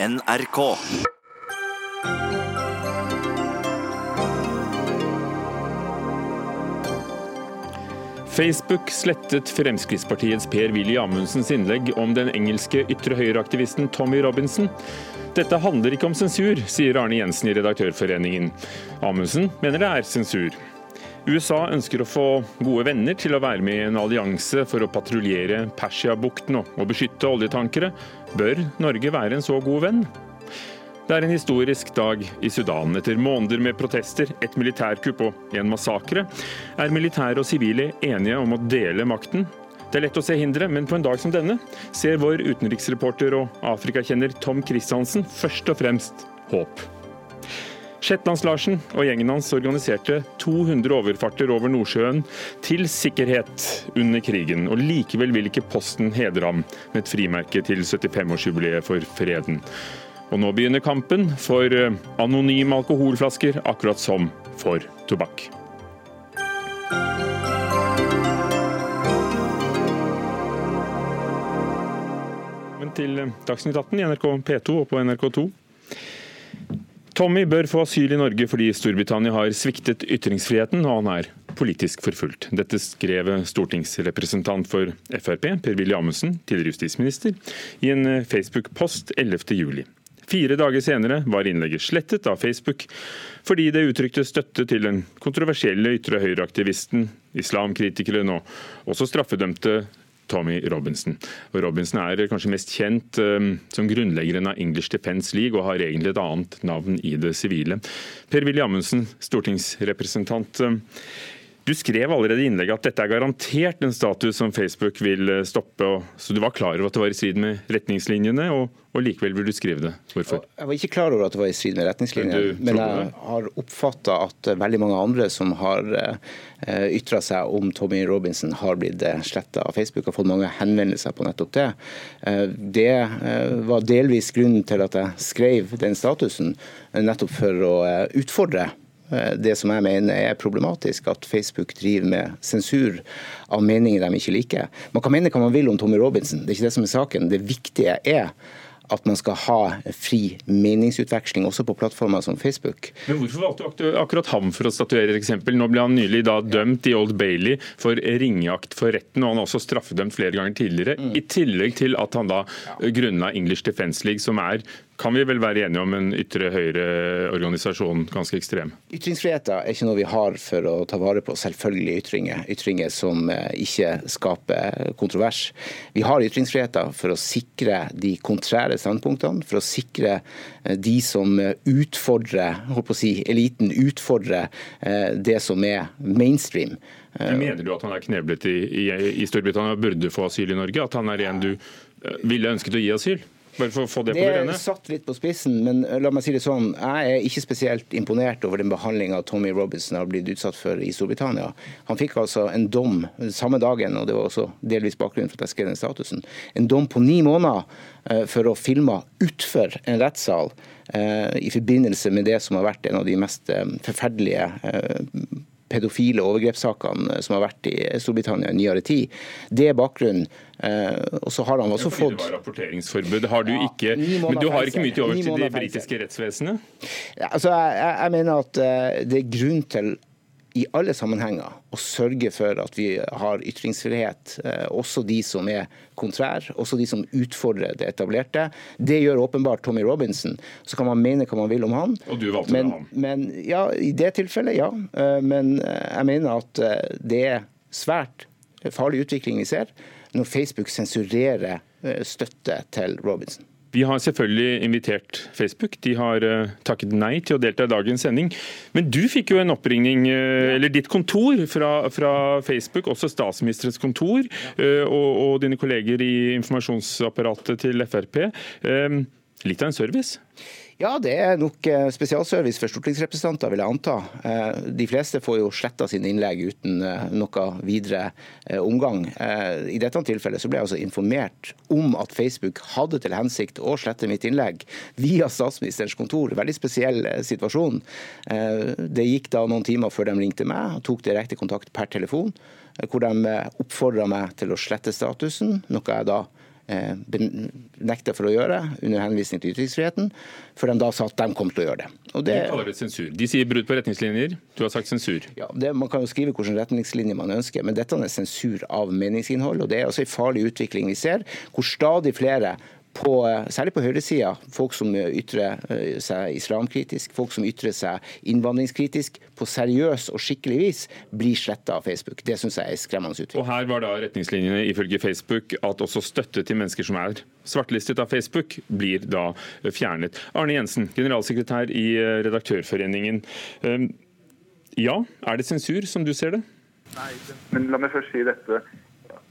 NRK. Facebook slettet Fremskrittspartiets Per-Willy Amundsens innlegg om den engelske ytre høyre-aktivisten Tommy Robinson. Dette handler ikke om sensur, sier Arne Jensen i Redaktørforeningen. Amundsen mener det er sensur. USA ønsker å få gode venner til å være med i en allianse for å patruljere Persiabukten og beskytte oljetankere. Bør Norge være en så god venn? Det er en historisk dag i Sudan. Etter måneder med protester, et militærkupp og en massakre, er militære og sivile enige om å dele makten. Det er lett å se hindre, men på en dag som denne ser vår utenriksreporter og Afrikakjenner Tom Christiansen først og fremst håp. Shetlands-Larsen og gjengen hans organiserte 200 overfarter over Nordsjøen til sikkerhet under krigen, og likevel vil ikke Posten hedre ham med et frimerke til 75-årsjubileet for freden. Og nå begynner kampen for eh, anonyme alkoholflasker, akkurat som for tobakk. Velkommen til eh, Dagsnytt 18 i NRK P2 og på NRK2. Tommy bør få asyl i Norge fordi Storbritannia har sviktet ytringsfriheten, og han er politisk forfulgt. Dette skrev stortingsrepresentant for Frp, Per-Willy Amundsen, tidligere justisminister, i en eh, Facebook-post 11.7. Fire dager senere var innlegget slettet av Facebook fordi det uttrykte støtte til den kontroversielle ytre høyre-aktivisten, islamkritikeren og også straffedømte Tommy Robinson. Og Robinson er kanskje mest kjent um, som grunnleggeren av English Defence League, og har egentlig et annet navn i det sivile. Per-Willy Amundsen, stortingsrepresentant. Um, du skrev allerede i innlegget at dette er garantert en status som Facebook vil eh, stoppe. Så du var klar over at det var i strid med retningslinjene, og, og likevel vil du skrive det. Hvorfor? Jeg var ikke klar over at det var i strid med retningslinjene, men jeg har oppfatta at veldig mange andre som har eh, ytra seg om Tommy Robinson, har blitt eh, sletta av Facebook. Har fått mange henvendelser på nettopp det. Det var delvis grunnen til at jeg skrev den statusen, nettopp for å utfordre Eh, det som jeg mener er problematisk, at Facebook driver med sensur av meninger de ikke liker. Man kan mene hva man vil om Tommy Robinson, det er ikke det som er saken. Det viktige er at man skal ha fri meningsutveksling også på plattformer som Facebook. Men Hvorfor valgte du akkurat ham for å statuere et eksempel? Nå ble han nylig da dømt i Old Bailey for ringeakt for retten, og han er også straffedømt flere ganger tidligere. Mm. I tillegg til at han da grunnla English Defence League, som er kan vi vel være enige om en ytre høyre-organisasjon ganske ekstrem? Ytringsfriheten er ikke noe vi har for å ta vare på selvfølgelige ytringer. Ytringer som eh, ikke skaper kontrovers. Vi har ytringsfriheten for å sikre de kontrære standpunktene, for å sikre eh, de som utfordrer håper å si, eliten, utfordrer eh, det som er mainstream. Mener du at han er kneblet i, i, i Storbritannia og burde få asyl i Norge? At han er en du ville ønsket å gi asyl? Bare for å få det på det rene. Det er satt litt på spissen, men la meg si det sånn. Jeg er ikke spesielt imponert over den behandlinga Tommy Robinson har blitt utsatt for i Storbritannia. Han fikk altså en dom samme dagen, og det var også delvis bakgrunnen for at jeg skrev den statusen. En dom på ni måneder eh, for å filme utfor en rettssal eh, i forbindelse med det som har vært en av de mest eh, forferdelige pedofile overgrepssakene som har vært i Storbritannia i nyere tid. Det er bakgrunnen. Eh, og så har han også fått... Det var rapporteringsforbud. Har du ikke, men du har ikke mye til overs til det britiske rettsvesenet? Altså, jeg, jeg mener at eh, det er grunn til i alle sammenhenger å sørge for at vi har ytringsfrihet, eh, også de som er kontrær, også de som utfordrer det etablerte. Det gjør åpenbart Tommy Robinson. Så kan man mene hva man vil om han. Og du valgte men, ham? Men, ja, I det tilfellet, ja. Eh, men eh, jeg mener at det er svært farlig utvikling vi ser når Facebook sensurerer støtte til Robinson. Vi har selvfølgelig invitert Facebook. De har uh, takket nei til å delta i dagens sending. Men du fikk jo en oppringning, uh, eller ditt kontor, fra, fra, Facebook, også statsministerens kontor, uh, og, og, dine kolleger i informasjonsapparatet til Frp. litt av en service? Ja, det er nok eh, spesialservice for stortingsrepresentanter, vil jeg anta. Eh, de fleste får jo sletta sine innlegg uten eh, noe videre omgang. I dette tilfellet så ble jeg altså informert om at Facebook hadde til hensikt å slette mitt innlegg via statsministerens kontor. Veldig spesiell situasjon. Det gikk da noen timer før de ringte meg og tok direkte kontakt per telefon, hvor de oppfordra meg til å slette statusen, noe jeg da eh, nekta for å gjøre under henvisning til ytringsfriheten, før de da sa at de kom til å gjøre det. Og det de kaller det sensur. De sier brudd på retningslinjer. Du har sagt sensur. Ja, det, Man kan jo skrive hvilke retningslinjer man ønsker, men dette er sensur av meningsinnhold. og Det er altså en farlig utvikling vi ser, hvor stadig flere på, særlig på høyresida, folk som ytrer eh, seg islamkritisk, folk som ytrer seg innvandringskritisk, på seriøs og skikkelig vis, blir sletta av Facebook. Det syns jeg er skremmende utvikling. Og Her var da retningslinjene ifølge Facebook at også støtte til mennesker som er svartlistet av Facebook, blir da fjernet. Arne Jensen, generalsekretær i eh, Redaktørforeningen. Ehm, ja, er det sensur, som du ser det? Nei, men la meg først si dette.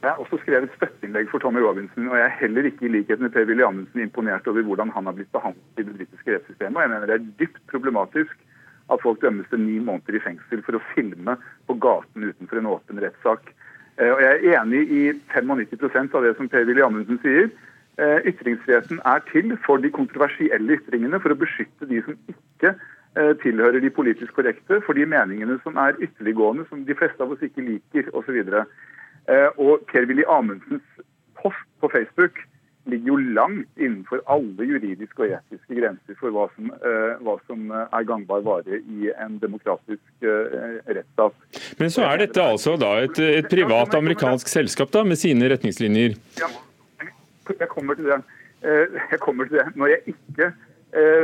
Jeg har også skrevet støtteinnlegg for Tommy Robinson, og jeg er heller ikke i likhet med Per-Willy Amundsen imponert over hvordan han har blitt behandlet i det britiske rettssystemet. Jeg mener det er dypt problematisk at folk dømmes til ni måneder i fengsel for å filme på gaten utenfor en åpen rettssak. Eh, og jeg er enig i 95% av det som Per-Willy Amundsen sier. Eh, ytringsfriheten er til for de kontroversielle ytringene, for å beskytte de som ikke eh, tilhører de politisk korrekte, for de meningene som er ytterliggående, som de fleste av oss ikke liker, osv. Eh, og Per-Willy Amundsens post på Facebook ligger jo langt innenfor alle juridiske og etiske grenser for hva som, uh, hva som er gangbar vare i en demokratisk rettsstat. Men så er dette altså da et, et privat amerikansk selskap da, med sine retningslinjer? Ja, jeg kommer til det. Jeg kommer til det. Når jeg ikke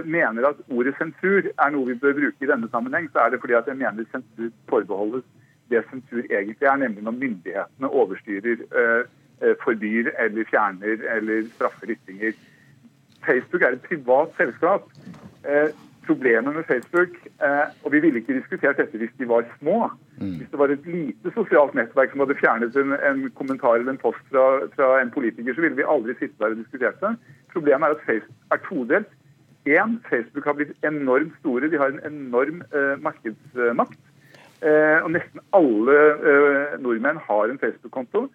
mener at ordet sensur er noe vi bør bruke i denne sammenheng, så er det fordi at jeg mener sensur forbeholdes det sensur egentlig er, nemlig når myndighetene overstyrer, eh, eh, forbyr eller fjerner eller straffer ytringer. Facebook er et privat selskap. Eh, problemet med Facebook Og vi ville ikke diskutert dette hvis de var små. Mm. Hvis det var et lite sosialt nettverk som hadde fjernet en, en kommentar eller en post fra, fra, en politiker, så ville vi aldri sitte der og diskutert det. Problemet er at Facebook er todelt. Én, Facebook har blitt enormt store. De har en enorm eh, markedsmakt. Eh, og nesten alle eh, nordmenn har en Facebook-konto.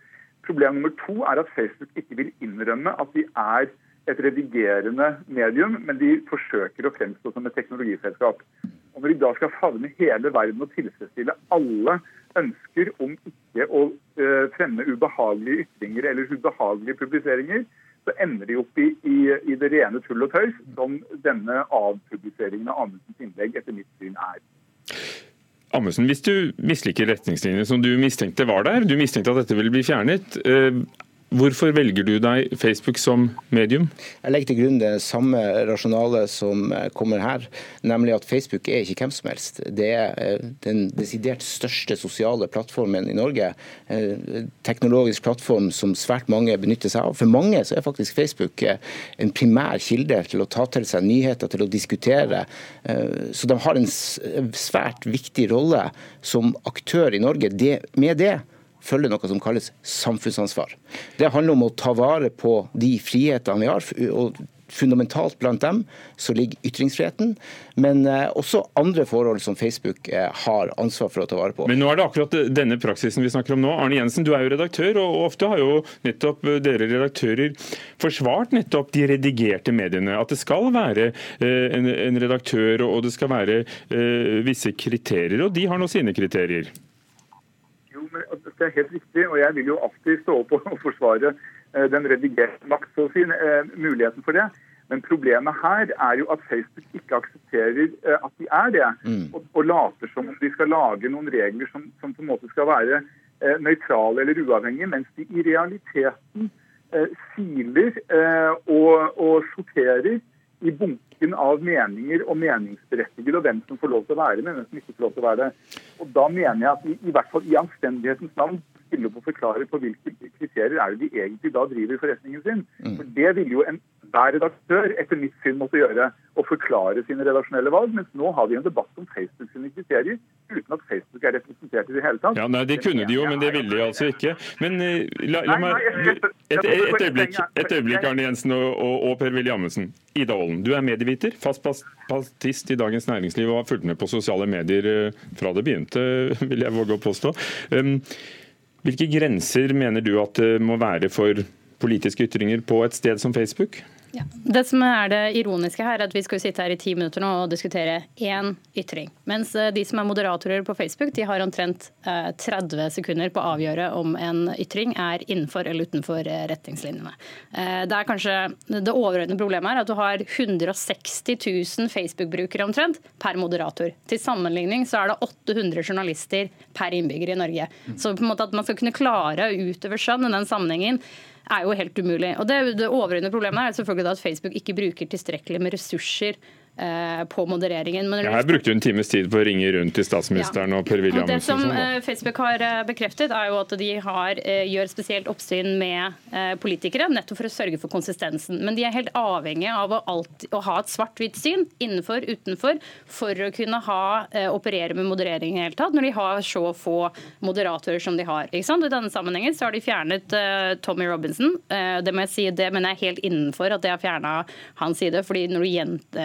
Problem nummer to er at Facebook ikke vil innrømme at de er et redigerende medium, men de forsøker å fremstå som et teknologiselskap. Og Når de da skal favne hele verden og tilfredsstille alle ønsker om ikke å uh, fremme ubehagelige ytringer eller ubehagelige publiseringer, så ender de opp i, i, i det rene tull og tøys, som denne avpubliseringen av Amundsens innlegg etter mitt syn er. Amundsen, hvis du misliker retningslinjene som du mistenkte var der, du mistenkte at dette ville bli fjernet, eh, Hvorfor velger du deg Facebook som medium? Jeg legger til grunn det samme rasjonalet som eh, kommer her, nemlig at Facebook er ikke hvem som helst. Det er eh, den desidert største sosiale plattformen i Norge. Eh, teknologisk plattform som svært mange benytter seg av. For mange så er faktisk Facebook en primær kilde til å ta til seg nyheter, til å diskutere. Så de har en svært viktig rolle som aktør i Norge. Med det følger noe som kalles samfunnsansvar. Det handler om å ta vare på de frihetene vi har. og Fundamentalt blant dem så ligger ytringsfriheten, men eh, også andre forhold som Facebook eh, har ansvar for å ta vare på. Men nå er det akkurat denne praksisen vi snakker om nå. Arne Jensen, du er jo redaktør, og ofte har jo nettopp eh, dere redaktører forsvart nettopp de redigerte mediene. At det skal være en redaktør, og det skal være visse kriterier, og de har nå sine kriterier. Det er helt riktig, og jeg vil jo alltid stå opp og forsvare eh, den redigerte makt, så å si, eh, muligheten for det. Men problemet her er jo at Facebook ikke aksepterer eh, at de er det. Mm. Og, og, later som om de skal lage noen regler som, som på en måte skal være nøytrale eller uavhengige, mens de i realiteten siler og, og sorterer i bunken av meninger og meningsberettigede, og hvem som får lov til å være med, hvem som ikke får lov til å være det. Og Da mener jeg at i, i hvert fall i anstendighetens navn stiller opp og forklare på hvilke kriterier er det de egentlig da driver forretningen sin. Mm. For Det ville jo enhver redaktør etter mitt syn måtte gjøre, å forklare sine redaksjonelle valg. Mens nå har vi en debatt om Facebook sine kriterier, uten at Facebook er representert i det hele tatt. Ja, nei, Det kunne de jo, men det ville de altså ikke. Men eh, la, la meg et, et, øyeblikk, et øyeblikk Arne Jensen og, og, Per-Willy Amundsen. Ida Aalen, du er medieviter, fast partist i Dagens Næringsliv og har fulgt med på sosiale medier eh, fra det begynte, vil jeg våge å påstå. Um, hvilke grenser mener du at det må være for politiske ytringer på et sted som Facebook? Ja. Det som er det ironiske her, er at vi skal sitte her i ti minutter nå og diskutere én ytring. Mens eh, de som er moderatorer på Facebook, de har omtrent 30 eh, sekunder på å avgjøre om en ytring er innenfor eller utenfor eh, retningslinjene. Det er kanskje det overordnede problemet er at du har 160 000 Facebook-brukere omtrent per moderator. Til sammenligning så er det 800 journalister per innbygger i Norge. Så på en måte at man skal kunne klare å utøve skjønn i den sammenhengen er jo helt umulig. Og Det, det overordnede problemet er selvfølgelig at Facebook ikke bruker tilstrekkelig med ressurser på modereringen. Men ja, jeg brukte en times tid på å ringe rundt til statsministeren ja. og Per-Willy Det som eh, Facebook har eh, bekreftet, er jo at de har, gjør spesielt oppsyn med politikere, nettopp for å sørge for konsistensen. Men de er helt avhengige av å, alltid, å ha et svart-hvitt syn, innenfor, utenfor, for å kunne ha, operere med moderering i hele tatt, når de har så få moderatorer som de har. I denne sammenhengen så har de fjernet uh, Tommy Robinson. Uh, det må jeg si, det mener jeg helt innenfor at de har fjerna hans side. fordi når du gjent,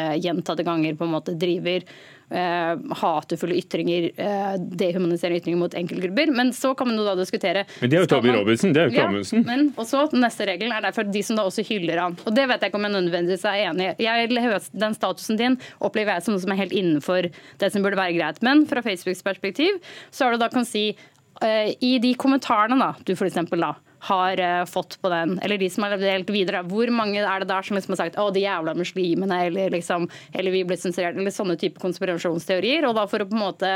gjentatte ganger på en måte driver eh, hatefulle ytringer, eh, dehumaniserende ytringer mot enkeltgrupper. Men så kan man jo da diskutere Men det er jo Toby Robinson, det er jo ikke Amundsen. men også neste regelen er derfor de som da også hyller han. Og det vet jeg ikke om jeg nødvendigvis er enig i. Jeg, den statusen din opplever jeg som noe som er helt innenfor det som burde være greit. Men fra Facebooks perspektiv så er det da kan si eh, i de kommentarene da, du for eksempel da har uh, fått på den, eller de som har delt videre. Hvor mange er det der som liksom har sagt 'å, de jævla muslimene', eller liksom, eller vi ble sensurert, eller sånne type konspirasjonsteorier. Og da for å på en måte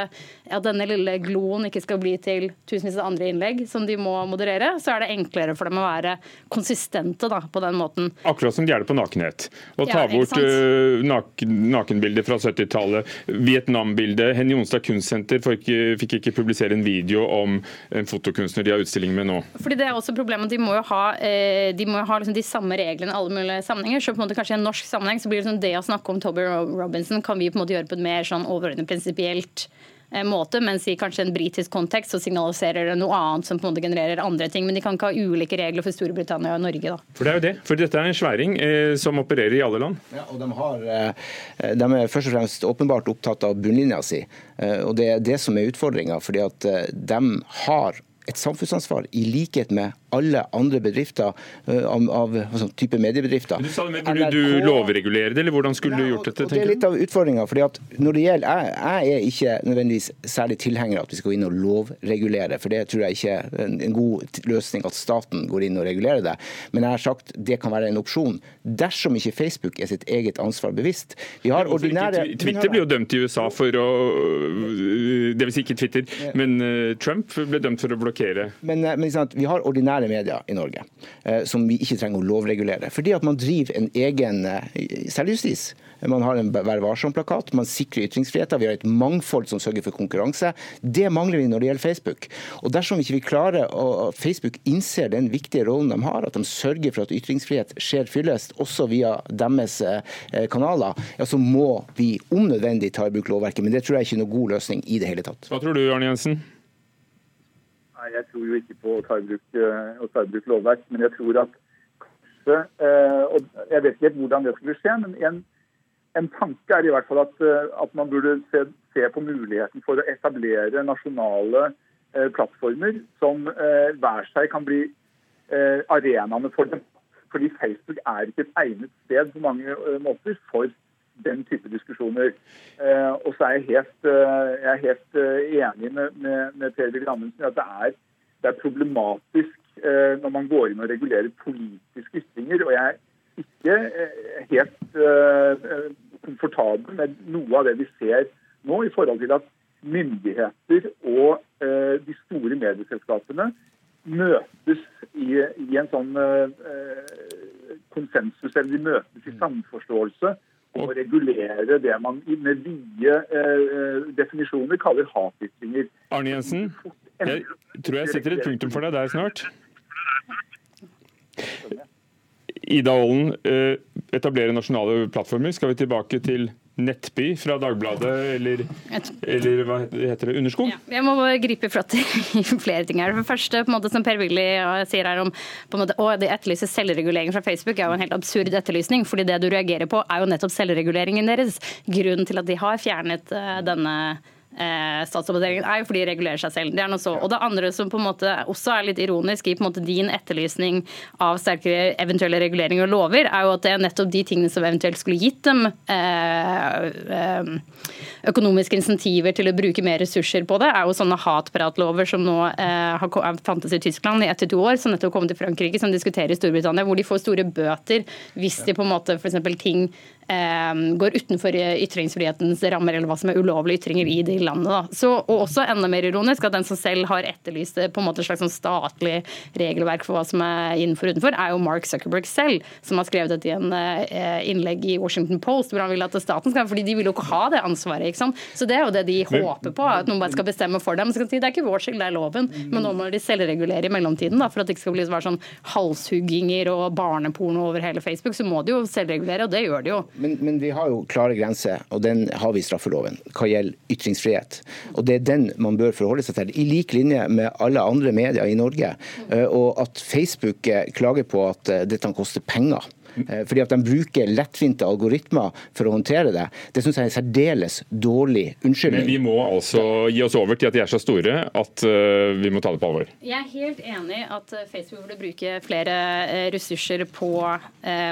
at denne lille gloen ikke skal bli til tusenvis av andre innlegg som de må moderere, så er det enklere for dem å være konsistente da, på den måten. Akkurat som de er det på nakenhet. Å ta ja, bort uh, nakenbilder fra 70-tallet, Vietnam-bildet. Henny Jonstad Kunstsenter fikk ikke publisere en video om en fotokunstner de har utstilling med nå. Fordi det er også problemet at de må jo ha, eh, de, må ha liksom de samme reglene i alle mulige sammenhenger. Så på en måte kanskje i en norsk sammenheng så blir det, sånn det å snakke om Toby Robinson kan vi på en måte gjøre på et mer sånn overordnet prinsipielt eh, måte, mens i kanskje en britisk kontekst så signaliserer det noe annet som på en måte genererer andre ting. Men de kan ikke ha ulike regler for Storbritannia og Norge. da. For det er jo det. For dette er en sværing eh, som opererer i alle land. Ja, og de, har, eh, de, er først og fremst åpenbart opptatt av bunnlinja si. Eh, og det er det som er utfordringa. fordi at eh, de har et samfunnsansvar i likhet med alle andre bedrifter eh, av, av altså, type mediebedrifter. Du sa det, men Burde du lovregulere det, eller hvordan skulle du gjort dette? Det er litt av utfordringa. Når det gjelder, jeg, jeg, er ikke nødvendigvis særlig tilhenger av at vi skal gå inn og lovregulere, for det tror jeg ikke er en, en god løsning at staten går inn og regulerer det. Men jeg har sagt det kan være en opsjon dersom ikke Facebook er sitt eget ansvar bevisst. Vi har ordinære... Twitter blir jo dømt i USA for å Det vil si ikke Twitter, men eh, Trump ble dømt for å blokkere. Men, men sant, vi har ordinære ordinære medier i Norge, eh, som vi ikke trenger å lovregulere. Fordi at man driver en egen eh, selvjustis. Man har en Vær varsom-plakat, man sikrer ytringsfriheten. Vi har et mangfold som sørger for konkurranse. Det mangler vi når det gjelder Facebook. Og Dersom ikke vi klarer at Facebook innser den viktige rollen de har, at de sørger for at ytringsfrihet skjer fyllest, også via deres eh, kanaler, ja, så må vi om nødvendig ta i bruk lovverket. Men det tror jeg ikke er noen god løsning i det hele tatt. Hva tror du, Arne Jensen? Nei, Jeg tror jo ikke på å ta i bruk, eh, lovverk, men jeg tror at kanskje eh, og Jeg vet ikke hvordan det skulle skje, men en, en tanke er i hvert fall at, eh, at man burde se, se, på muligheten for å etablere nasjonale eh, plattformer som eh, hver seg kan bli eh, arenaene for dem. Fordi Facebook er ikke et egnet sted på mange måter for den type diskusjoner. Eh, og så er jeg helt, eh, jeg er helt eh, enig med, med, med Per Willy Amundsen i at det er, det er problematisk når man går inn og regulerer politiske ytringer. Og jeg er ikke helt komfortabel med noe av det vi ser nå, i forhold til at myndigheter og de store medieselskapene møtes i, i en sånn konsensus, eller de møtes i samforståelse å regulere det man med vide eh, definisjoner kaller hatytringer. Arne Jensen, jeg tror jeg setter et punktum for deg der snart. Ida Ålen, eh, etablere nasjonale plattformer. Skal vi tilbake til Nettby fra Dagbladet, eller, eller hva heter det, Underskog? Ja, jeg må gripe fatt i flere ting her. For det første, på en måte, som Per-Willy sier her om på en måte, å, det etterlyser selvregulering fra Facebook, er jo en helt absurd etterlysning. fordi det du reagerer på, er jo nettopp selvreguleringen deres. Grunnen til at de har fjernet uh, denne eh, statsoppdateringen, er jo fordi de regulerer seg selv. Det er noe så. Og det andre som på en måte også er litt ironisk i på en måte din etterlysning av sterkere eventuelle reguleringer og lover, er jo at det er nettopp de tingene som eventuelt skulle gitt dem eh, eh, økonomiske insentiver til å bruke mer ressurser på det, er jo sånne hatpratlover som nå eh, har fantes i Tyskland i ett til to år, som nettopp kom til Frankrike, som diskuterer i Storbritannia, hvor de får store bøter hvis de på en måte f.eks. ting går utenfor ytringsfrihetens rammer, eller hva som er ulovlige ytringer i de landene. Så, og også enda mer ironisk at den som selv har etterlyst på en måte et slags sånn statlig regelverk for hva som er innenfor og utenfor, er jo Mark Zuckerberg selv, som har skrevet dette i en eh, innlegg i Washington Post, hvor han vil at staten skal fordi de vil jo ikke ha det ansvaret. ikke sant? Så det er jo det de håper på, at noen bare skal bestemme for dem. Så kan de si, Det er ikke vår skyld, det er loven, men nå må de selvregulere i mellomtiden, da, for at det ikke skal bli sånn halshugginger og barneporno over hele Facebook. Så må de jo selvregulere, og det gjør de jo. Men, men, vi har jo klare grenser, og den har vi i straffeloven, hva gjelder ytringsfrihet. Og Det er den man bør forholde seg til, i lik linje med alle andre medier i Norge. Eh, og at Facebook eh, klager på at eh, dette koster penger fordi at de bruker lettvinte algoritmer for å håndtere det. Det syns jeg er en særdeles dårlig unnskyldning. Men vi må altså gi oss over til at de er så store at uh, vi må ta det på alvor. Jeg er helt enig at eh, Facebook burde bruke flere ressurser på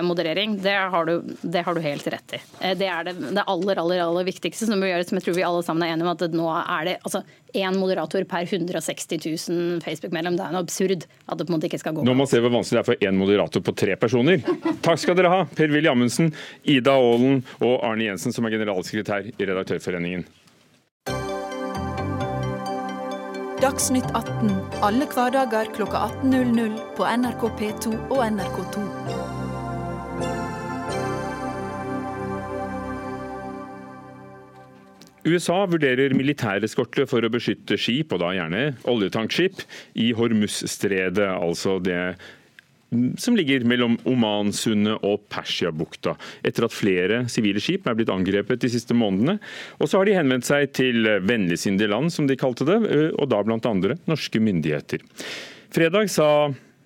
moderering. Det har, du, det har, du, helt rett i. Det er det, det aller, aller, aller viktigste som bør gjøres, som jeg tror vi alle sammen er enige om at nå er det altså, én moderator per 160 000 Facebook-medlem. Det er en absurd at det på en måte ikke skal gå. Nå må man se hvor vanskelig det er for én moderator på tre personer. Takk skal dere ha, Per-Willy Amundsen, Ida Aalen og Arne Jensen, som er generalsekretær i Redaktørforeningen. Dagsnytt 18 alle hverdager kl 18.00 på NRK P2 og NRK2. USA vurderer militæreskorte for å beskytte skip, og da gjerne oljetankskip, i Hormuzstredet, altså det som ligger mellom Omansundet og Persiabukta, etter at flere sivile skip er blitt angrepet de siste månedene. Og så har de henvendt seg til vennligsinnede land, som de kalte det, og da andre norske myndigheter. Fredag sa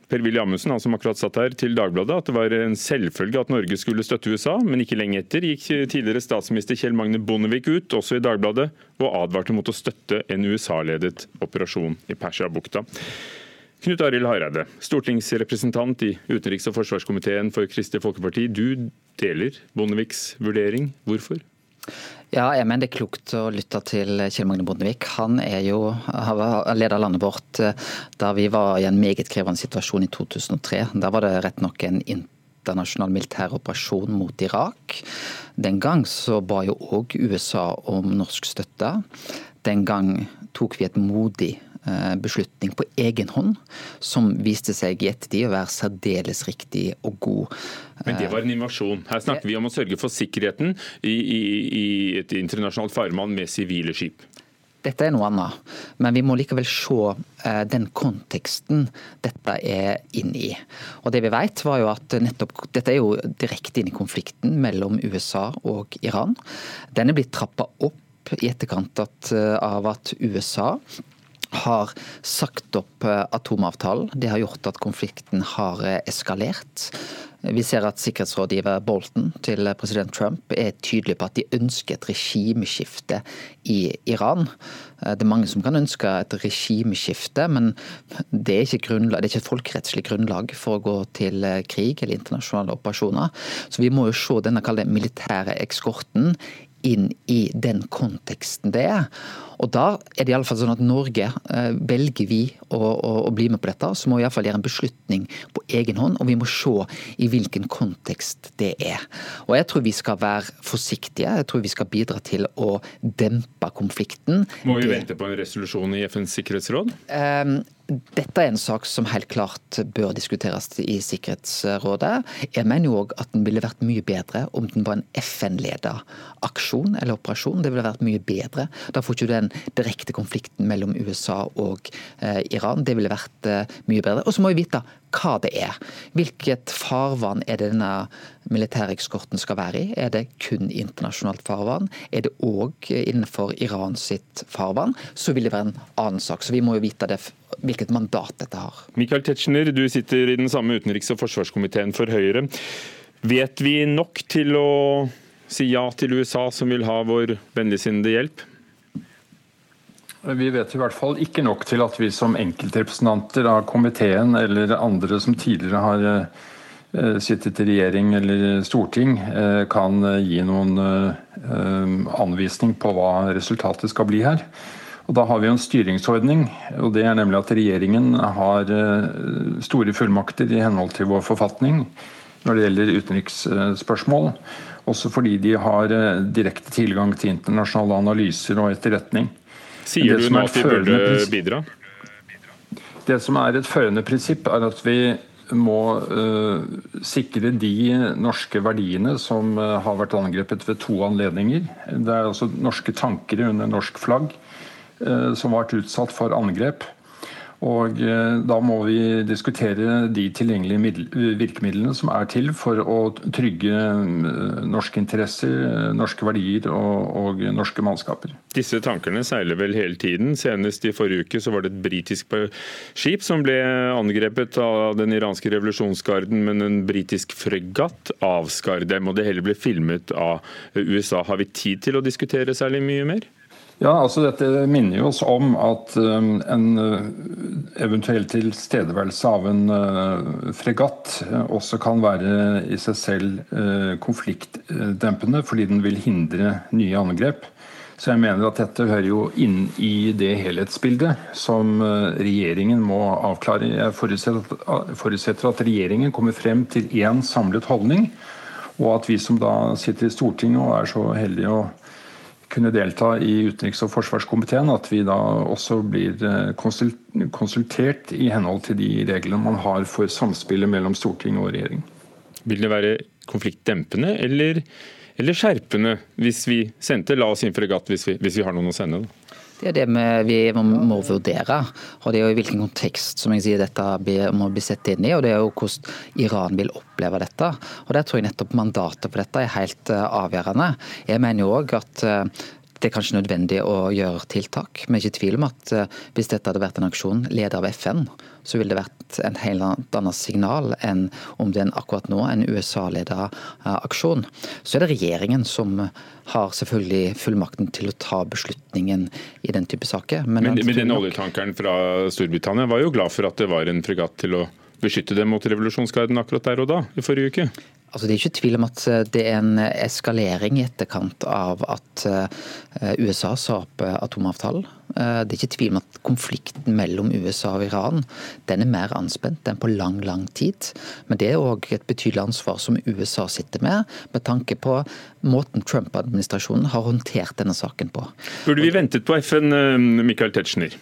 Per-Willy Amundsen, han som akkurat satt her, til Dagbladet at det var en selvfølge at Norge skulle støtte USA, men ikke lenge etter gikk tidligere statsminister Kjell Magne Bondevik ut, også i Dagbladet, og advarte mot å støtte en USA-ledet operasjon i Persiabukta. Knut Arild Hareide, stortingsrepresentant i utenriks- og forsvarskomiteen for Kristelig Folkeparti. Du deler Bondeviks vurdering. Hvorfor? Ja, jeg mener det er klokt å lytte til Kjell Magne Bondevik. Han er jo, har av landet vårt eh, da vi var i en meget krevende situasjon i 2003. Da var det rett nok en internasjonal militær operasjon mot Irak. Den gang så ba jo òg USA om norsk støtte. Den gang tok vi et modig beslutning på egen hånd, som viste seg i ettertid å være særdeles riktig og god. Men det var en invasjon. Her snakker vi om å sørge for sikkerheten i, i, i et internasjonalt farvann med sivile skip. Dette er noe annet, men vi må likevel se eh, den konteksten dette er inn i. Og det vi vet var jo at nettopp, Dette er jo direkte inn i konflikten mellom USA og Iran. Den er blitt trappa opp i etterkant av at USA har sagt opp eh, atomavtalen. Det har gjort at konflikten har eh, eskalert. Vi ser at sikkerhetsrådgiver Bolton til president Trump er tydelig på at de ønsker et regimeskifte i Iran. Eh, det er mange som kan ønske et regimeskifte, men det er ikke, grunnlag, det er ikke et folkerettslig grunnlag for å gå til krig eller internasjonale operasjoner. Så vi må jo se denne militære ekskorten inn i den konteksten det er. Og da er det i alle fall sånn at Norge, eh, velger vi å, å, å bli med på dette, så må vi iallfall gjøre en beslutning på egen hånd, og vi må se i hvilken kontekst det er. Og jeg tror vi skal være forsiktige, jeg tror vi skal bidra til å dempe konflikten. Må vi vente på en resolusjon i FNs sikkerhetsråd? Um, dette er en sak som helt klart bør diskuteres i Sikkerhetsrådet. Jeg mener jo òg at den ville vært mye bedre om den var en FN-leda aksjon eller operasjon. Det ville vært mye bedre. Da får ikke du direkte konflikten mellom USA og eh, Iran. Det ville vært eh, mye bedre. Og så må vi vite hva det er. Hvilket farvann er det denne militærekskorten skal være i? Er det kun internasjonalt farvann? Er det òg innenfor Iran sitt farvann? Så vil det være en annen sak. Så vi må jo vite det, hvilket mandat dette har. Michael Tetzschner, du sitter i den samme utenriks- og forsvarskomiteen for Høyre. Vet vi nok til å si ja til USA, som vil ha vår vennligsinnede hjelp? Vi vet i hvert fall ikke nok til at vi som enkeltrepresentanter av komiteen eller andre som tidligere har eh, sittet i regjering eller storting, eh, kan gi noen eh, anvisning på hva resultatet skal bli her. Og Da har vi en styringsordning, og det er nemlig at regjeringen har store fullmakter i henhold til vår forfatning når det gjelder utenriksspørsmål. Også fordi de har direkte tilgang til internasjonale analyser og etterretning. Sier du nå at vi burde bidra? Det som er et førende prinsipp, er at vi må uh, sikre de norske verdiene som uh, har vært angrepet ved to anledninger. Det er altså norske tanker under norsk flagg uh, som har vært utsatt for angrep. Og eh, Da må vi diskutere de tilgjengelige virkemidlene som er til for å trygge eh, norske interesser, eh, norske verdier og, og norske mannskaper. Disse tankene seiler vel hele tiden. Senest i forrige uke så var det et britisk skip som ble angrepet av den iranske revolusjonsgarden, men en britisk fregatt avskar dem, og det hele ble filmet av USA. Har vi tid til å diskutere særlig mye mer? Ja, altså Dette minner oss om at um, en uh, eventuell tilstedeværelse av en uh, fregatt uh, også kan være i seg selv konfliktdempende, fordi den vil hindre nye angrep. Så jeg mener at dette hører jo inn i det helhetsbildet som regjeringen må avklare. Jeg forutsetter at regjeringen kommer frem til én samlet holdning, og at vi som da sitter i Stortinget og er så heldige å kunne delta i utenriks- og forsvarskomiteen, at vi da også blir eh, konsultert i henhold til de reglene man har for samspillet mellom storting og regjering. Vil det være konfliktdempende eller, eller skjerpende hvis vi sendte La oss inn fregatt hvis vi, hvis vi har noen å sende? Da? Det er det vi må vurdere. og det er jo i hvilken kontekst som jeg sier, dette må bli sett inn i. og Det er jo hvordan Iran vil oppleve dette. og Der tror jeg nettopp mandatet på dette er helt eh, avgjørende. Jeg mener jo også at eh, det er kanskje nødvendig å gjøre tiltak. Men ikke tvil om at eh, hvis dette hadde vært en aksjon ledet av FN, så ville det vært en helt annet signal enn om det er akkurat nå en USA-ledet eh, aksjon. Så er det regjeringen som har selvfølgelig fullmakten til å ta beslutningen i den type saker. Men, men, men den oljetankeren fra Storbritannia var jo glad for at det var en fregatt til å beskytte dem mot revolusjonsgarden akkurat der og da, i forrige uke? Altså, det er ikke tvil om at eh, det er en eskalering i etterkant av at eh, USA sa opp eh, atomavtalen. Det er ikke tvil om at konflikten mellom USA og Iran den er mer anspent enn på lang lang tid. Men det er òg et betydelig ansvar som USA sitter med, med tanke på måten Trump-administrasjonen har håndtert denne saken på. Burde vi ventet på FN, Michael Tetzschner?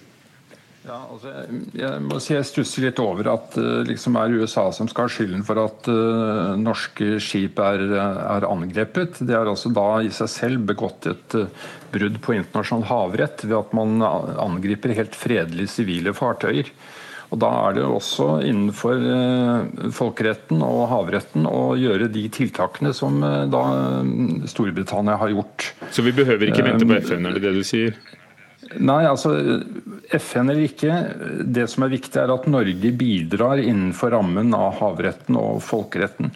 Ja, altså, jeg må si jeg stusser litt over at det uh, liksom er USA som skal ha skylden for at uh, norske skip er, er, angrepet. Det er altså da i seg selv begått et uh, brudd på internasjonal havrett ved at man angriper helt fredelige sivile fartøyer. Og Da er det også innenfor uh, folkeretten og havretten å gjøre de tiltakene som da Storbritannia har gjort. Så vi behøver ikke vente på FN, er det det du sier? Nei, altså FN eller ikke. Det som er viktig, er at Norge bidrar innenfor rammen av havretten og folkeretten.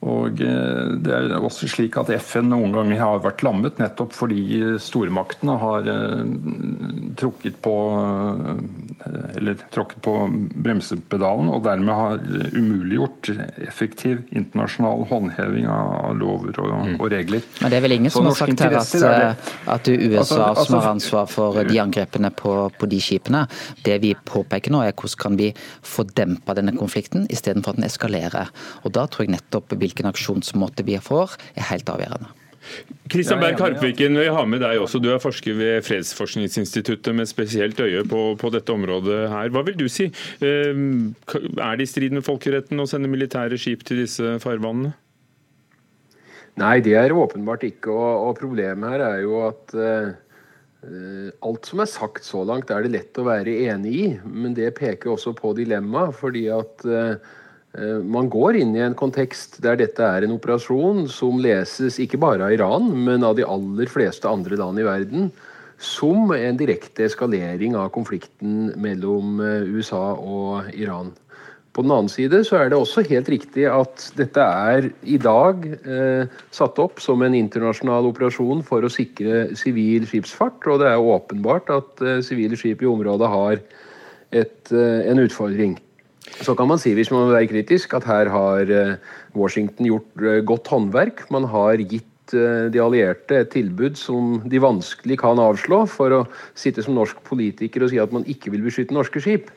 Og eh, Det er også slik at FN noen ganger har vært lammet, nettopp fordi stormaktene har eh, trukket på, eh, eller tråkket på bremsepedalen og dermed har umuliggjort effektiv internasjonal håndheving av lover og, mm. og regler. Men det er vel ingen som har sagt her at, at det er USA altså, altså, som har ansvar for de angrepene på, på, de skipene. Det vi påpeker nå er hvordan kan vi få dempa denne konflikten istedenfor at den eskalerer. Og da tror jeg nettopp vil hvilken aksjonsmåte vi får, er helt avgjørende. Kristian Berg Harpviken, vi har med deg også. Du er forsker ved Fredsforskningsinstituttet med spesielt øye på, på, dette området her. Hva vil du si? Ehm, er det i strid med folkeretten å sende militære skip til disse farvannene? Nei, det er åpenbart ikke. Og, og problemet her er jo at uh, alt som er sagt så langt, er det lett å være enig i. Men det peker også på dilemmaet. fordi at uh, man går inn i en kontekst der dette er en operasjon som leses ikke bare av Iran, men av de aller fleste andre land i verden, som en direkte eskalering av konflikten mellom eh, USA og Iran. På den annen side så er det også helt riktig at dette er i dag eh, satt opp som en internasjonal operasjon for å sikre sivil skipsfart. Og det er åpenbart at eh, skip i området har et, eh, en utfordring. Så kan man si, hvis man vil være kritisk, at her har eh, Washington gjort eh, godt håndverk. Man har gitt de allierte et tilbud som de vanskelig kan avslå, for å sitte som norsk politiker og si at man ikke vil beskytte norske skip.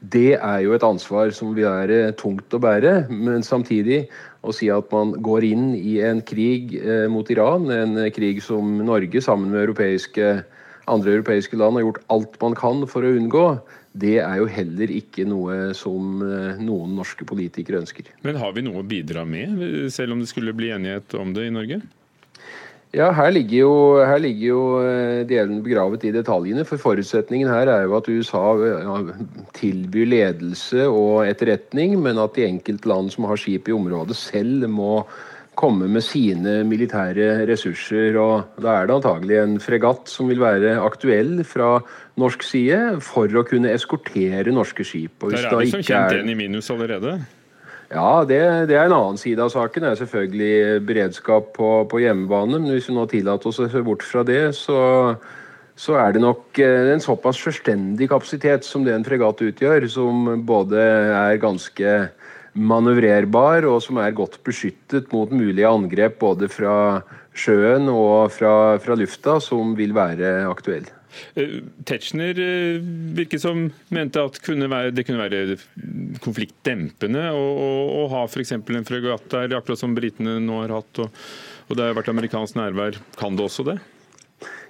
Det er jo et ansvar som vil være tungt å bære. Men samtidig å si at man går inn i en krig mot Iran, en krig som Norge sammen med europeiske, andre europeiske land har gjort alt man kan for å unngå, det er jo heller ikke noe som eh, noen norske politikere ønsker. Men har vi noe å bidra med, selv om det skulle bli enighet om det i Norge? Ja, her ligger jo, her ligger jo eh, djevelen begravet i detaljene. For forutsetningen her er jo at USA tilbyr ledelse og etterretning, men at de enkelte land som har skip i området selv må komme med sine militære ressurser. og Da er det antagelig en fregatt som vil være aktuell fra norsk side for å kunne eskortere norske skip. Der er vi som kjent en i minus allerede? Ja, det, det, er en annen side av saken. Det er selvfølgelig beredskap på, på hjemmebane. Men hvis vi nå tillater oss å se bort fra det, så, så er det nok eh, en såpass selvstendig kapasitet som det en fregatt utgjør, som både er ganske manøvrerbar og som er godt beskyttet mot mulige angrep både fra sjøen og fra, fra lufta, som vil være aktuell. Eh, Tetzschner eh, virket som mente at kunne være, det kunne være konfliktdempende å, ha f.eks. en fregatt der, akkurat som britene nå har hatt, og, og det har vært amerikansk nærvær. Kan det også det?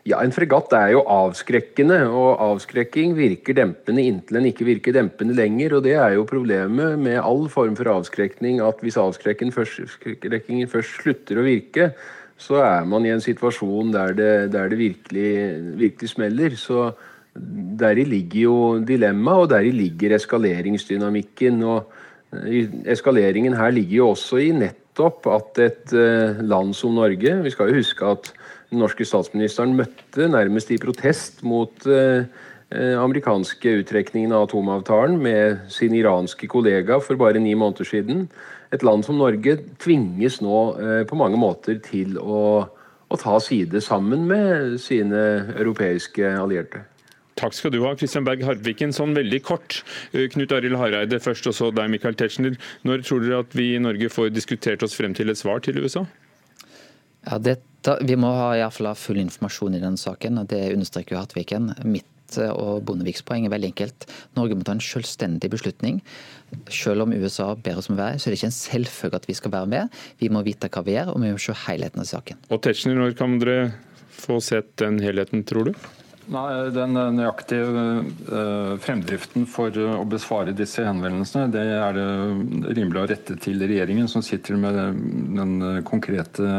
Ja, En fregatt er jo avskrekkende, og avskrekking virker dempende inntil den ikke virker dempende lenger. og Det er jo problemet med all form for avskrekning, at hvis avskrekkingen først, slutter å virke, så er man i en situasjon der det, der det virkelig, virkelig, smeller. Så deri ligger jo dilemmaet, og deri ligger eskaleringsdynamikken. og Eskaleringen her ligger jo også i nettopp at et eh, land som Norge Vi skal jo huske at den norske statsministeren møtte nærmest i protest mot eh, eh, amerikanske uttrekningen av atomavtalen med sin iranske kollega for bare ni måneder siden. Et land som Norge tvinges nå eh, på mange måter til å, å ta side sammen med sine europeiske allierte. Takk skal du ha, Kristian Berg Harviken. Sånn veldig kort. Knut Arild Hareide først, og så deg, Michael Tetzschner. Når tror dere at vi i Norge får diskutert oss frem til et svar til USA? Ja, dette, Vi må ha, i fall ha full informasjon i denne saken. og Det understreker jo Hartviken. Mitt og Bondeviks poeng er veldig enkelt. Norge må ta en selvstendig beslutning. Selv om USA ber oss om å være så er det ikke en selvfølge at vi skal være med. Vi må vite hva vi gjør, og vi må se helheten av saken. Og Tetzschner, når kan dere få sett den helheten, tror du? Nei, Den nøyaktige uh, fremdriften for uh, å besvare disse henvendelsene, det er det rimelig å rette til regjeringen, som sitter med den uh, konkrete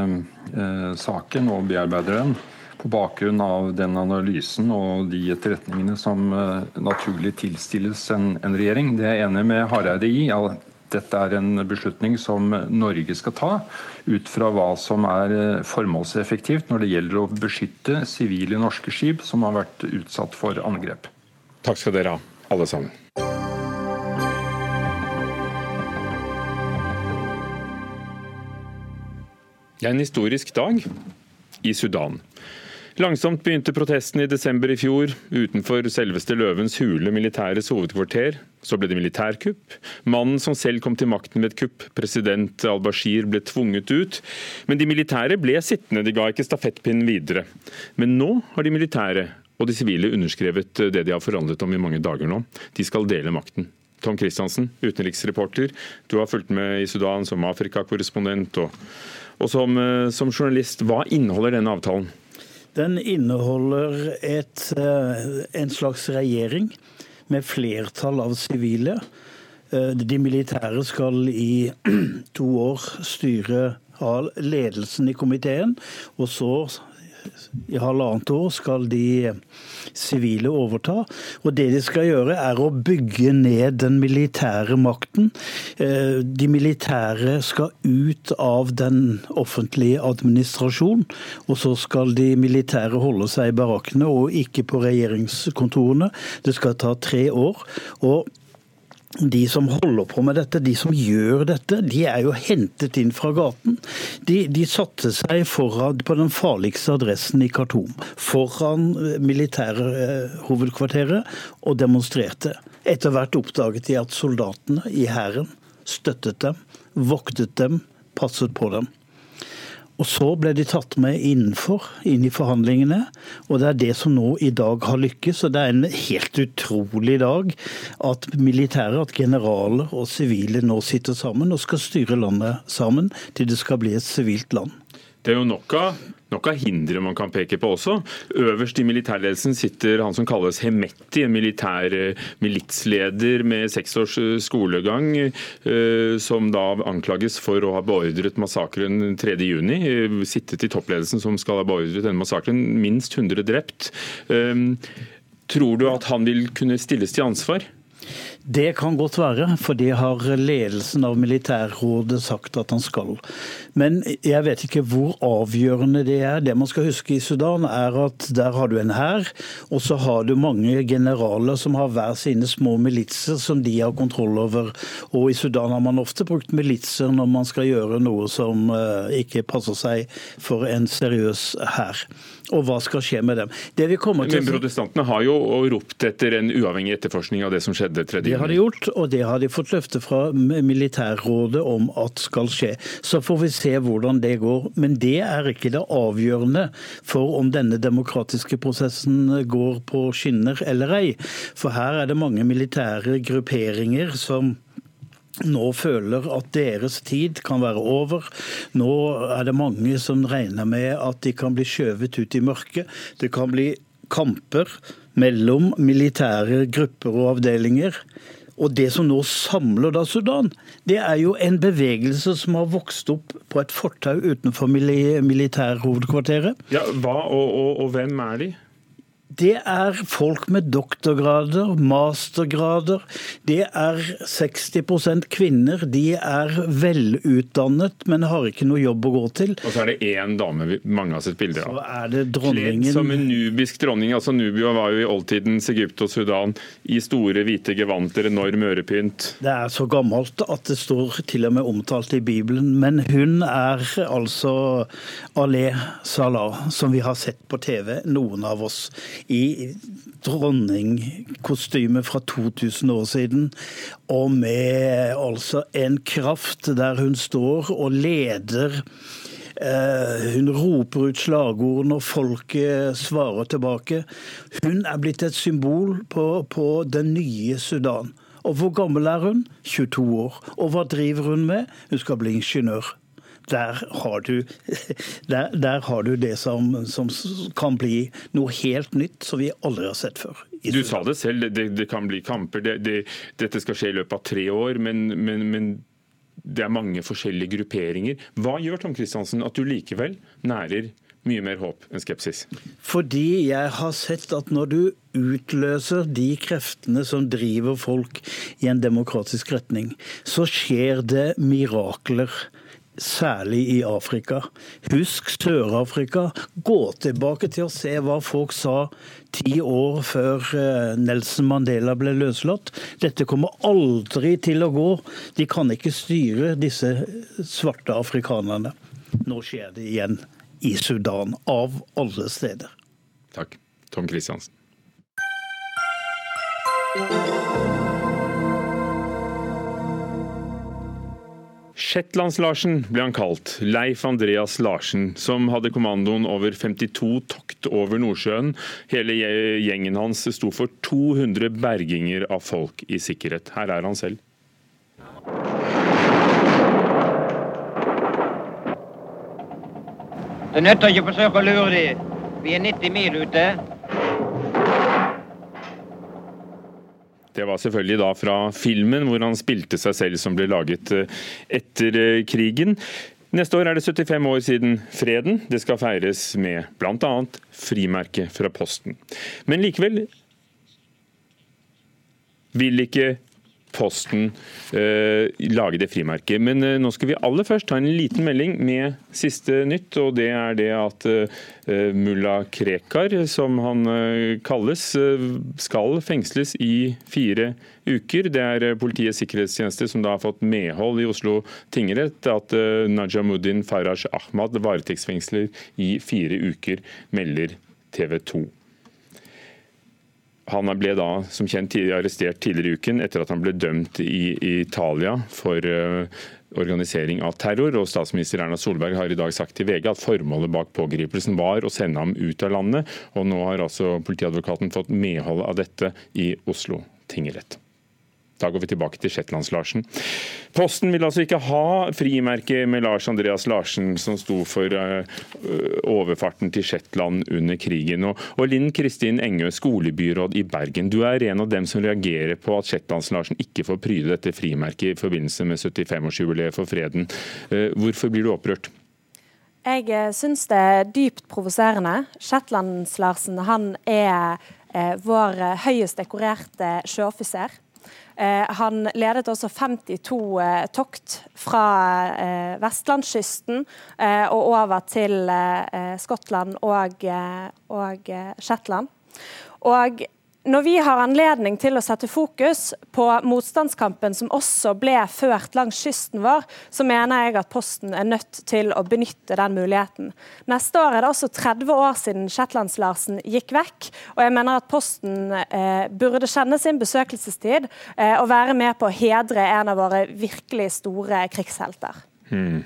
saken og bearbeider den. På bakgrunn av den analysen og de etterretningene som naturlig tilstilles en regjering. Det er jeg enig med Hareide i dette er en beslutning som Norge skal ta, ut fra hva som er eh, formålseffektivt når det gjelder å beskytte sivile norske skip som har vært utsatt for angrep. Takk skal dere ha, alle sammen. Det er en historisk dag i Sudan. Langsomt begynte protesten i desember i fjor utenfor selveste Løvens hule militæres hovedkvarter. Så ble det militærkupp. Mannen som selv kom til makten ved et kupp, president al-Bashir, ble tvunget ut. Men de militære ble sittende, de ga ikke stafettpinnen videre. Men nå har de militære og de sivile underskrevet det de har forhandlet om i mange dager nå. De skal dele makten. Tom Christiansen, utenriksreporter. Du har fulgt med i Sudan som Afrikakorrespondent og, og som, eh, som journalist. Hva inneholder denne avtalen? Den inneholder et, eh, en slags regjering med flertall av sivile. Eh, de militære skal i to år styre av ledelsen i komiteen, og så i halvannet år skal de sivile overta. Og det de skal gjøre, er å bygge ned den militære makten. Eh, de militære skal ut av den offentlige administrasjonen, og så skal de militære holde seg i barakkene og ikke på regjeringskontorene. Det skal ta tre år. og de som holder på med dette, de som gjør dette, de er jo hentet inn fra gaten. De, de satte seg foran, på den farligste adressen i Khartoum, foran eh, militærhovedkvarteret, eh, og demonstrerte. Etter hvert oppdaget de at soldatene i hæren støttet dem, voktet dem, passet på dem. Og så ble de tatt med innenfor, inn i forhandlingene. Og det er det som nå i dag har lykkes. Og det er en helt utrolig dag at militære, at generaler og sivile nå sitter sammen og skal styre landet sammen til det skal bli et sivilt land. Det er jo nok av nok av hindre man kan peke på også. Øverst i militærledelsen sitter han som kalles Hemetti, en militær eh, militsleder med seks års eh, skolegang, eh, som da anklages for å ha beordret massakren 3.6. Sittet i toppledelsen som skal ha beordret denne massakren. Minst 100 drept. Tror du at han vil kunne stilles til ansvar? Det kan godt være, for det har ledelsen av militærrådet sagt at han skal. Men jeg vet ikke hvor avgjørende det er. Det man skal huske i Sudan, er at der har du en hær, og så har du mange generaler som har hver sine små militser som de har kontroll over. Og i Sudan har man ofte brukt militser når man skal gjøre noe som eh, ikke passer seg for en seriøs hær. Og hva skal skje med dem? Men Protestantene har jo ropt etter en uavhengig etterforskning av det som skjedde 3. Det har de gjort, og det har de fått løfte fra militærrådet om at skal skje. Så får vi se hvordan det går. Men det er ikke det avgjørende for om denne demokratiske prosessen går på skinner eller ei. For her er det mange militære grupperinger som nå føler at deres tid kan være over. Nå er det mange som regner med at de kan bli skjøvet ut i mørket. Det kan bli kamper mellom militære grupper og avdelinger. Og det som nå samler da Sudan, det er jo en bevegelse som har vokst opp på et fortau utenfor militærhovedkvarteret. Ja, hva og, og, og hvem er de? Det er folk med doktorgrader, mastergrader. Det er 60% kvinner. De er velutdannet, men har ikke noe jobb å gå til. Og så er det én dame mange har sett bilder av. Så er det dronningen. Kledd som en nubisk dronning. altså Nubia var jo i oldtidens Egypt og Sudan i store, hvite gevanter, enorm ørepynt. Det er så gammelt at det står til og med omtalt i Bibelen. Men hun er altså Aleh Salah, som vi har sett på TV, noen av oss i dronningkostyme fra 2000 år siden, og med altså en kraft der hun står og leder. Eh, hun roper ut slagord når folket svarer tilbake. Hun er blitt et symbol på, på den nye Sudan. Og hvor gammel er hun? 22 år. Og hva driver hun med? Hun skal bli ingeniør der har du, der, der har du det som, som, kan bli noe helt nytt som vi aldri har sett før. Du sa det selv, det, det kan bli kamper. Det, dette skal skje i løpet av tre år. men, men, men det er mange forskjellige grupperinger. Hva gjør Tom Kristiansen at du likevel nærer mye mer håp enn skepsis? Fordi jeg har sett at når du utløser de kreftene som driver folk i en demokratisk retning, så skjer det mirakler særlig i Afrika. Husk Sør-Afrika. Gå tilbake til å se hva folk sa ti år før eh, Nelson Mandela ble løslatt. Dette kommer aldri til å gå. De kan ikke styre disse svarte afrikanerne. Nå skjer det igjen i Sudan, av alle steder. Takk. Tom Christiansen. Shetlands-Larsen ble han kalt, Leif Andreas Larsen, som hadde kommandoen over 52 tokt over Nordsjøen. Hele gjengen hans sto for 200 berginger av folk i sikkerhet. Her er han selv. Det nytter ikke å forsøke å lure dem. Vi er 90 mil ute. Det var selvfølgelig da fra filmen hvor han spilte seg selv som ble laget eh, etter eh, krigen. Neste år er det 75 år siden freden. Det skal feires med bl.a. frimerke fra Posten. Men likevel vil ikke Posten eh, lage det frimerket. Men eh, nå skal vi aller først ta en liten melding med siste nytt. og Det er det at eh, mulla Krekar, som han eh, kalles, eh, skal fengsles i fire uker. Det er eh, Politiets sikkerhetstjeneste som da har fått medhold i Oslo tingrett at Najamuddin Faraj Ahmad varetektsfengsler i fire uker, melder TV 2. Han ble da som kjent arrestert tidligere i uken etter at han ble dømt i Italia for uh, organisering av terror. og Statsminister Erna Solberg har i dag sagt til VG at formålet bak pågripelsen var å sende ham ut av landet. og Nå har altså politiadvokaten fått medhold av dette i Oslo tingrett. Da går vi tilbake til Shetlands-Larsen. Posten vil altså ikke ha frimerket med Lars Andreas Larsen, som sto for uh, overfarten til Shetland under krigen. Og, Linn Kristin Engø, skolebyråd i Bergen. Du er en av dem som reagerer på at Shetlands-Larsen ikke får pryde dette frimerket i forbindelse med 75-årsjubileet for freden. Uh, hvorfor blir du opprørt? Jeg eh, syns det er dypt provoserende. Shetlands-Larsen han er eh, vår høyest dekorerte sjøoffiser. Eh, han ledet også 52 eh, tokt fra eh, vestlandskysten og over til Skottland og, og Shetland. Og når vi har anledning til å sette fokus på motstandskampen som også ble ført langs kysten vår, så mener jeg at Posten er nødt til å benytte den muligheten. Neste år er det også 30 år siden Shetlands-Larsen gikk vekk. Og jeg mener at Posten eh, burde kjenne sin besøkelsestid eh, og være med på å hedre en av våre virkelig store krigshelter. Hmm.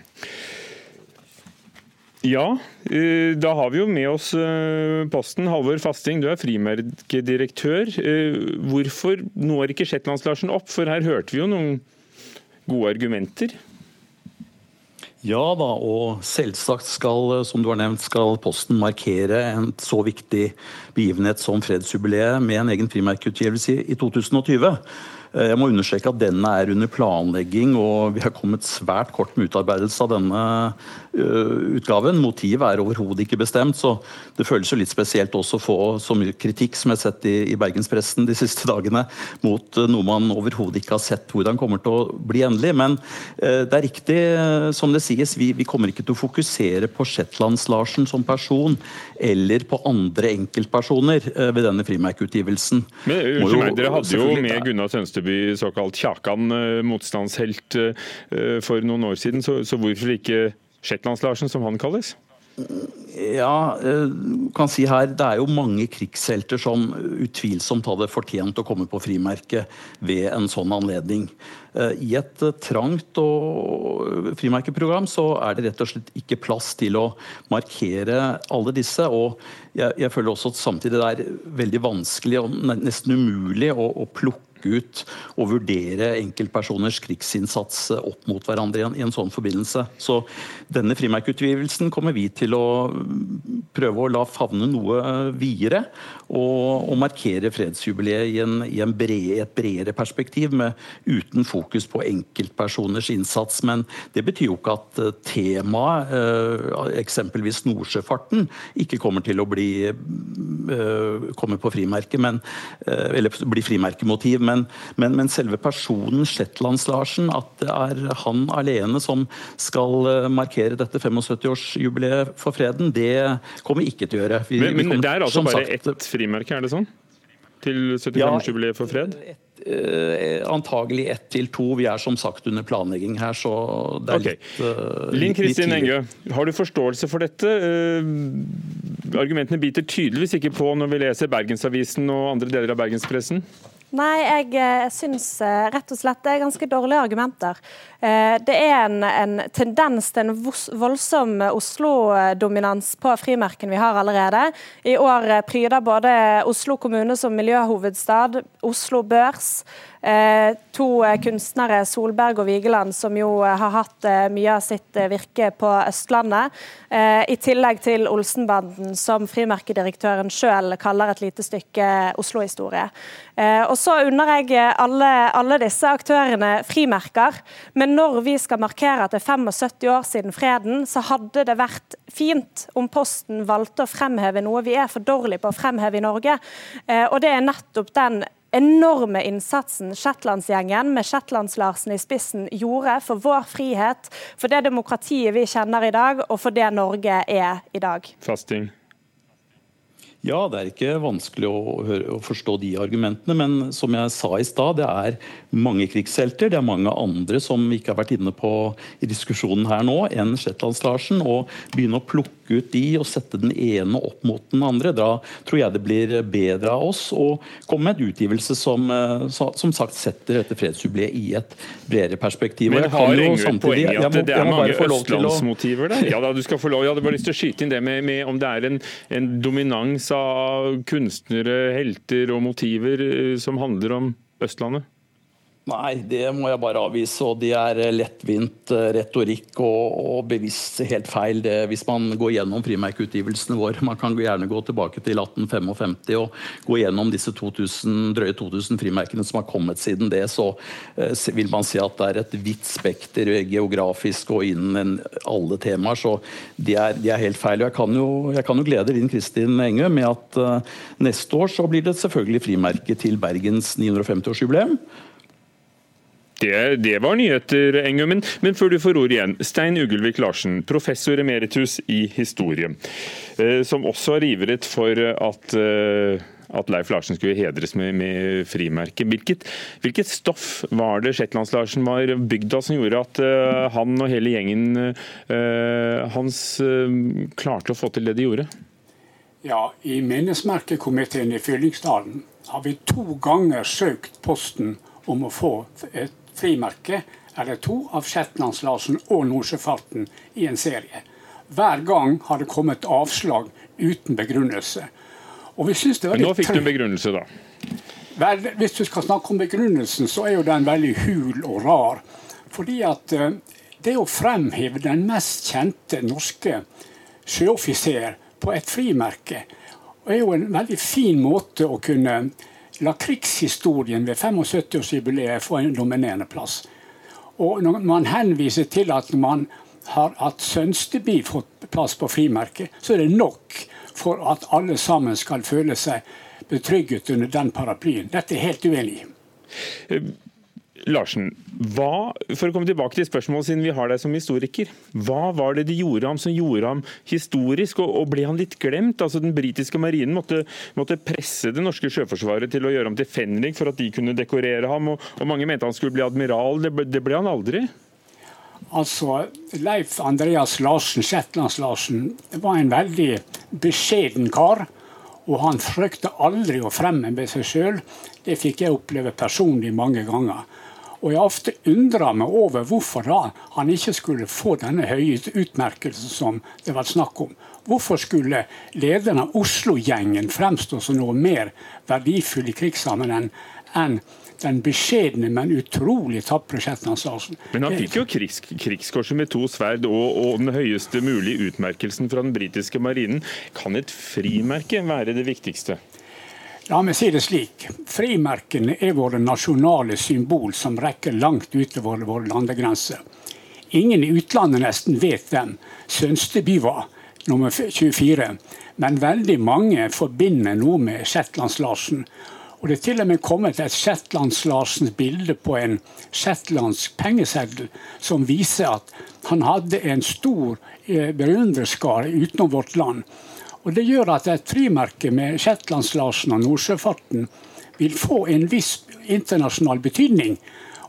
Ja, eh, da har vi jo med oss eh, posten. Halvor Fasting, du er frimerkedirektør. Eh, hvorfor når ikke Shetlands-Larsen opp? For her hørte vi jo noen gode argumenter. Ja da, og selvsagt skal, som du har nevnt, skal Posten markere en så viktig begivenhet som fredsjubileet med en egen frimerkeutgivelse i 2020. Eh, jeg må understreke at denne er under planlegging, og vi har kommet svært kort med utarbeidelse av denne eh, utgaven. Motivet er overhodet ikke bestemt, så det føles jo litt spesielt også å få så mye kritikk som jeg har sett i, i bergenspressen de siste dagene, mot eh, noe man overhodet ikke har sett hvordan kommer til å bli endelig. Men det er riktig som det sies, vi, vi kommer ikke til å fokusere på Shetlands-Larsen som person, eller på andre enkeltpersoner ved denne frimerkeutgivelsen. Men, unnskyld meg, Dere hadde jo med Gunnar Sønsteby Østeby, såkalt Kjakan, eh, motstandshelt eh, for noen år siden. Så, så hvorfor ikke Shetlands-Larsen, som han kalles? Ja, eh, kan si her, Det er jo mange krigshelter som utvilsomt hadde fortjent å komme på frimerket ved en sånn anledning. I et trangt frimerkeprogram så er det rett og slett ikke plass til å markere alle disse. og Jeg, jeg føler også at samtidig det er veldig vanskelig og nesten umulig å, å plukke ut og vurdere enkeltpersoners krigsinnsats opp mot hverandre i en, i en sånn forbindelse. Så denne frimerkeutgivelsen kommer vi til å prøve å la favne noe videre, og, og markere fredsjubileet i, en, i en bred, et bredere perspektiv, med, uten fokus på enkeltpersoners innsats. Men det betyr jo ikke at eh, temaet, eh, eksempelvis nordsjøfarten, ikke kommer til å bli eh, komme på frimerke, men, eller bli frimerkemotiv. Men, men, men selve personen Shetlands-Larsen, at det er han alene som skal eh, markere dette 75-årsjubileet for freden, det kommer vi ikke til å gjøre. Vi, men, men det er altså bare sagt, ett frimerke, er det sånn? Til 75-årsjubileet for fred? Et, eh, antagelig ett til to. Vi er som sagt under planlegging her, så det er okay. litt uh, Linn Kristin Engø, har du forståelse for dette? Uh, argumentene biter tydeligvis ikke på når vi leser Bergensavisen og andre deler av bergenspressen? Nei, jeg eh, syns eh, rett og slett det er ganske dårlige argumenter. Eh, det er en, en tendens til en voldsom Oslo-dominans på frimerken vi har allerede. I år pryder både Oslo kommune som miljøhovedstad, Oslo Børs, to kunstnere, Solberg og Vigeland, som jo har hatt mye av sitt virke på Østlandet. I tillegg til Olsenbanden, som frimerkedirektøren sjøl kaller et lite stykke Oslo-historie. Og Og så unner jeg alle, alle, disse aktørene frimerker. Men når vi skal markere at det er 75 år siden freden, så hadde det vært fint om Posten valgte å fremheve noe vi er for dårlige på å fremheve i Norge. Eh, og det er nettopp den enorme innsatsen Shetlandsgjengen med Shetlands-Larsen i spissen gjorde for vår frihet, for det demokratiet vi kjenner i dag, og for det Norge er i dag. Fasting. Ja, det er ikke vanskelig å, høre, å, forstå de argumentene. Men som jeg sa i stad, det er mange krigshelter. Det er mange andre som vi ikke har vært inne på i diskusjonen her nå, enn Shetlands-Larsen. Og begynne å plukke ut de og sette den ene opp mot den andre. Da tror jeg det blir bedre av oss å komme med en utgivelse som eh, som sagt setter dette fredsjubileet i et bredere perspektiv. Men har Yngve poeng i at det er mange østlandsmotiver der? Ja, da, du skal få lov. Jeg hadde bare lyst til å skyte inn det med, med om det er en, en dominans av kunstnere, helter og motiver eh, som handler om Østlandet? Nei, det må jeg bare avvise. og Det er lettvint eh, retorikk og, og bevisst helt feil det, hvis man går gjennom frimerkeutgivelsene våre. Man kan gjerne gå tilbake til 1855 og gå gjennom disse 2000, drøye 2000 frimerkene som har kommet siden det. Så eh, vil man si at det er et vidt spekter geografisk og innen alle temaer. Så det er, de er, helt feil. Jeg kan, jo, jeg kan jo glede Linn Kristin Engø med at uh, neste år så blir det selvfølgelig frimerke til Bergens 950-årsjubileum. Det, det, var nyheter, Engum. Men, men, før du får ord igjen. Stein Ugelvik Larsen, professor emeritus i historie, eh, som også har ivret for at, eh, at Leif Larsen skulle hedres med, med frimerke. Hvilket, hvilket, stoff var det Shetlands-Larsen var bygd av som gjorde at uh, han og hele gjengen hans klarte å få til det de gjorde? Ja, I minnesmerkekomiteen i Fyllingsdalen har vi to ganger søkt Posten om å få et frimerke eller to av Shetlandslasen og Nordsjøfarten i en serie. Hver gang har det kommet avslag uten begrunnelse. Og vi synes det var litt... Nå fikk du en begrunnelse, da. Vel, hvis du skal snakke om begrunnelsen, så er jo den veldig hul og rar. Fordi at uh, det å fremheve den mest kjente norske sjøoffiser på et frimerke er jo en veldig fin måte å kunne la krigshistorien ved 75-årsjubileet få en dominerende plass. Og når man henviser til at man har hatt Sønsteby fått plass på frimerket, så er det nok for at alle sammen skal føle seg betrygget under den paraplyen. Dette er helt uenig i. Larsen, hva, for å komme tilbake til spørsmålet siden vi har deg som historiker. Hva var det de gjorde ham som gjorde ham historisk, og, og ble han litt glemt? Altså Den britiske marinen måtte, måtte, presse det norske sjøforsvaret til å gjøre ham til fenrik for at de kunne dekorere ham, og, og mange mente han skulle bli admiral. Det, det ble han aldri. Altså, Leif Andreas Larsen, Shetlands-Larsen, var en veldig beskjeden kar. Og han frykta aldri å fremheve seg sjøl. Det fikk jeg oppleve personlig mange ganger. Og jeg har ofte undra meg over hvorfor da han ikke skulle få denne høye utmerkelsen som det var snakk om. Hvorfor skulle lederen av Oslo-gjengen fremstå som noe mer verdifull i krigssammenheng enn den beskjedne, men utrolig tapre Shetlandshalsen. Men han fikk jo krigs, krigskorset med to sverd og, og, den høyeste mulige utmerkelsen fra den britiske marinen. Kan et frimerke være det viktigste? La meg si det slik. Frimerkene er våre nasjonale symbol som rekker langt utover våre landegrenser. Ingen i utlandet nesten vet hvem Sønsteby var, nummer 24. Men veldig mange forbinder noe med Shetlands-Larsen. Og det er til og med kommet et Shetlands-Larsens bilde på en shetlandsk pengeseddel som viser at han hadde en stor eh, beundrerskare utenom vårt land. Og Det gjør at et frimerke med Shetlands-Larsen og Nordsjøfarten vil få en viss internasjonal betydning,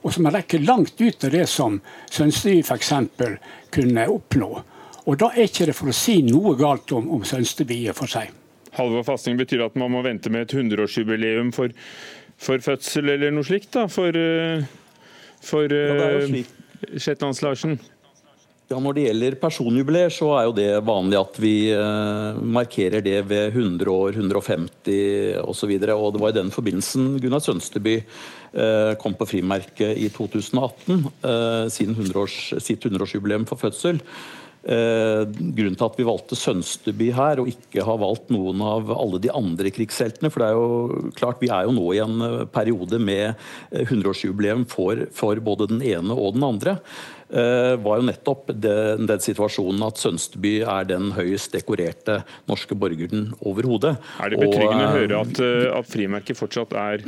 og som rekker langt ut av det som Sønsteby f.eks. kunne oppnå. Og Da er ikke det for å si noe galt om, om Sønsteby for seg. Halvor Fasting betyr at man må vente med et 100-årsjubileum for, for, fødsel eller noe slikt da, for, eh, for ja, uh, Shetlands-Larsen? Ja, Når det gjelder personjubileer, så er jo det vanlig at vi eh, markerer det ved 100 år, 150 osv. Og, og det var i den forbindelsen Gunnar Sønsteby eh, kom på frimerket i 2018, eh, 100 sitt 100-årsjubileum for fødsel. Grunnen til at vi valgte Sønsteby her, og ikke har valgt noen av alle de andre krigsheltene For det er jo klart, vi er jo nå i en periode med 100-årsjubileum for, for, både den ene og den andre. Var jo nettopp den, den situasjonen at Sønsteby er den høyest dekorerte norske borgeren overhodet. Er det betryggende å høre at, at frimerket fortsatt er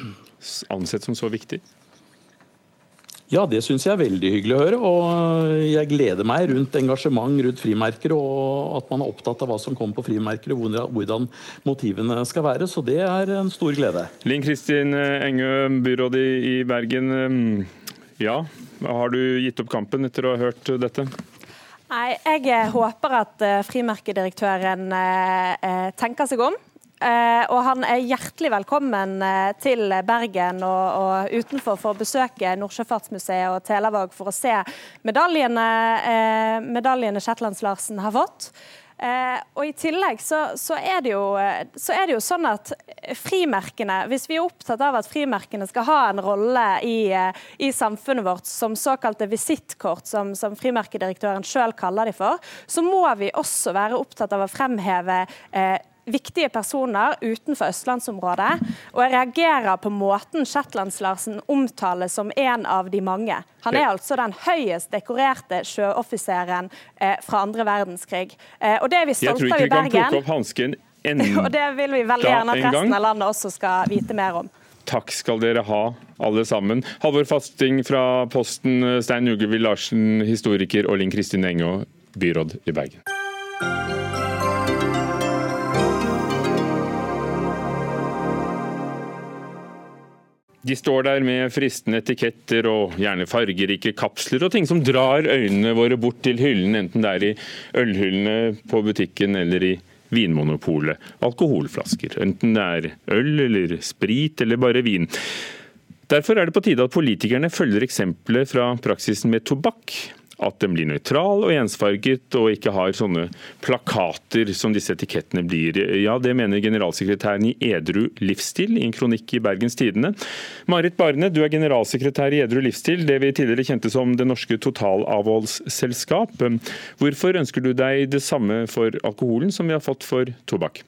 ansett som så viktig? Ja, det syns jeg er veldig hyggelig å høre. Og jeg gleder meg rundt engasjement rundt frimerker, og at man er opptatt av hva som kommer på frimerker, og hvordan motivene skal være. Så det er en stor glede. Linn Kristin Engø, byråd i Bergen. Ja, har du gitt opp kampen etter å ha hørt dette? Nei, Jeg håper at eh, frimerkedirektøren eh, eh, tenker seg om Eh, og han er hjertelig velkommen eh, til Bergen og, og utenfor for å besøke Nordsjøfartsmuseet og Telavåg for å se medaljene, eh, medaljene Shetlands-Larsen har fått. Eh, og I tillegg så, så, er jo, så, er det jo, sånn at frimerkene, hvis vi er opptatt av at frimerkene skal ha en rolle i, i samfunnet vårt som såkalte visittkort, som, som frimerkedirektøren sjøl kaller de for, så må vi også være opptatt av å fremheve eh, viktige personer utenfor østlandsområdet. Og jeg reagerer på måten Shetlands-Larsen omtales som en av de mange. Han er altså den høyest dekorerte sjøoffiseren eh, fra andre verdenskrig. Eh, og det er vi stolte av i Bergen. Jeg tror ikke vi kan plukke opp hansken enda og det vil vi veldig gjerne at resten av landet også skal vite mer om. Takk skal dere ha, alle sammen. Halvor Fasting fra Posten, Stein Ugevild Larsen, historiker, og Linn Kristin Engå, byråd i Bergen. De står der med fristende etiketter og gjerne fargerike kapsler og ting som drar øynene våre bort til hyllen, enten det er i ølhyllene på butikken eller i Vinmonopolet. Alkoholflasker, enten det er øl eller sprit eller bare vin. Derfor er det på tide at politikerne følger eksempelet fra praksisen med tobakk at den blir nøytral og ensfarget, og ikke har sånne plakater som disse etikettene blir. Ja, Det mener generalsekretæren i Edru livsstil i en kronikk i Bergens Tidende. Marit Barne, du er generalsekretær i Edru livsstil, det vi tidligere kjente som Det norske totalavholdsselskap. Hvorfor ønsker du deg det samme for alkoholen som vi har fått for tobakk?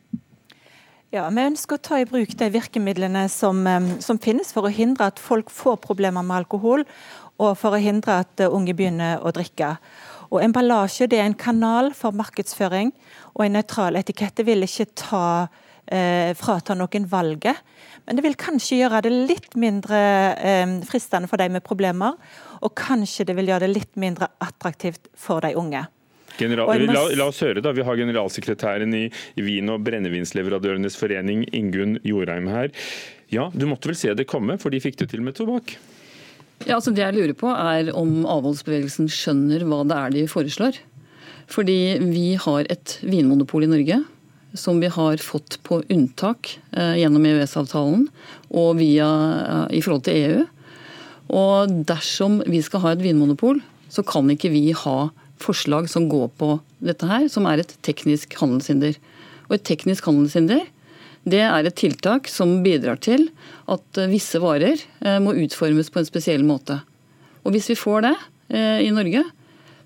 Ja, Vi ønsker å ta i bruk de virkemidlene som, som, finnes for å hindre at folk får problemer med alkohol, og for å hindre at eh, unge begynner å drikke. Og Emballasje det er en kanal for markedsføring, og en nøytral etikette vil ikke ta, eh, frata noen valget. Men det vil kanskje gjøre det litt mindre eh, fristende for de med problemer, og kanskje det vil gjøre det litt mindre attraktivt for de unge. General, la, la, oss høre da, Vi har generalsekretæren i, i Vin- og brennevinsleverandørenes forening, Ingunn Jorheim her. Ja, Du måtte vel se det komme, for de fikk det til med tobakk? Ja, altså Det jeg lurer på er om avholdsbevegelsen skjønner hva det er de foreslår. Fordi vi har et vinmonopol i Norge som vi har fått på unntak eh, gjennom EØS-avtalen og via, eh, i forhold til EU. Og dersom vi skal ha et vinmonopol, så kan ikke vi ha forslag som går på dette her, som er et teknisk handelshinder. Og et teknisk handelshinder det er et tiltak som bidrar til at eh, visse varer eh, må utformes på en spesiell måte. Og Hvis vi får det eh, i Norge,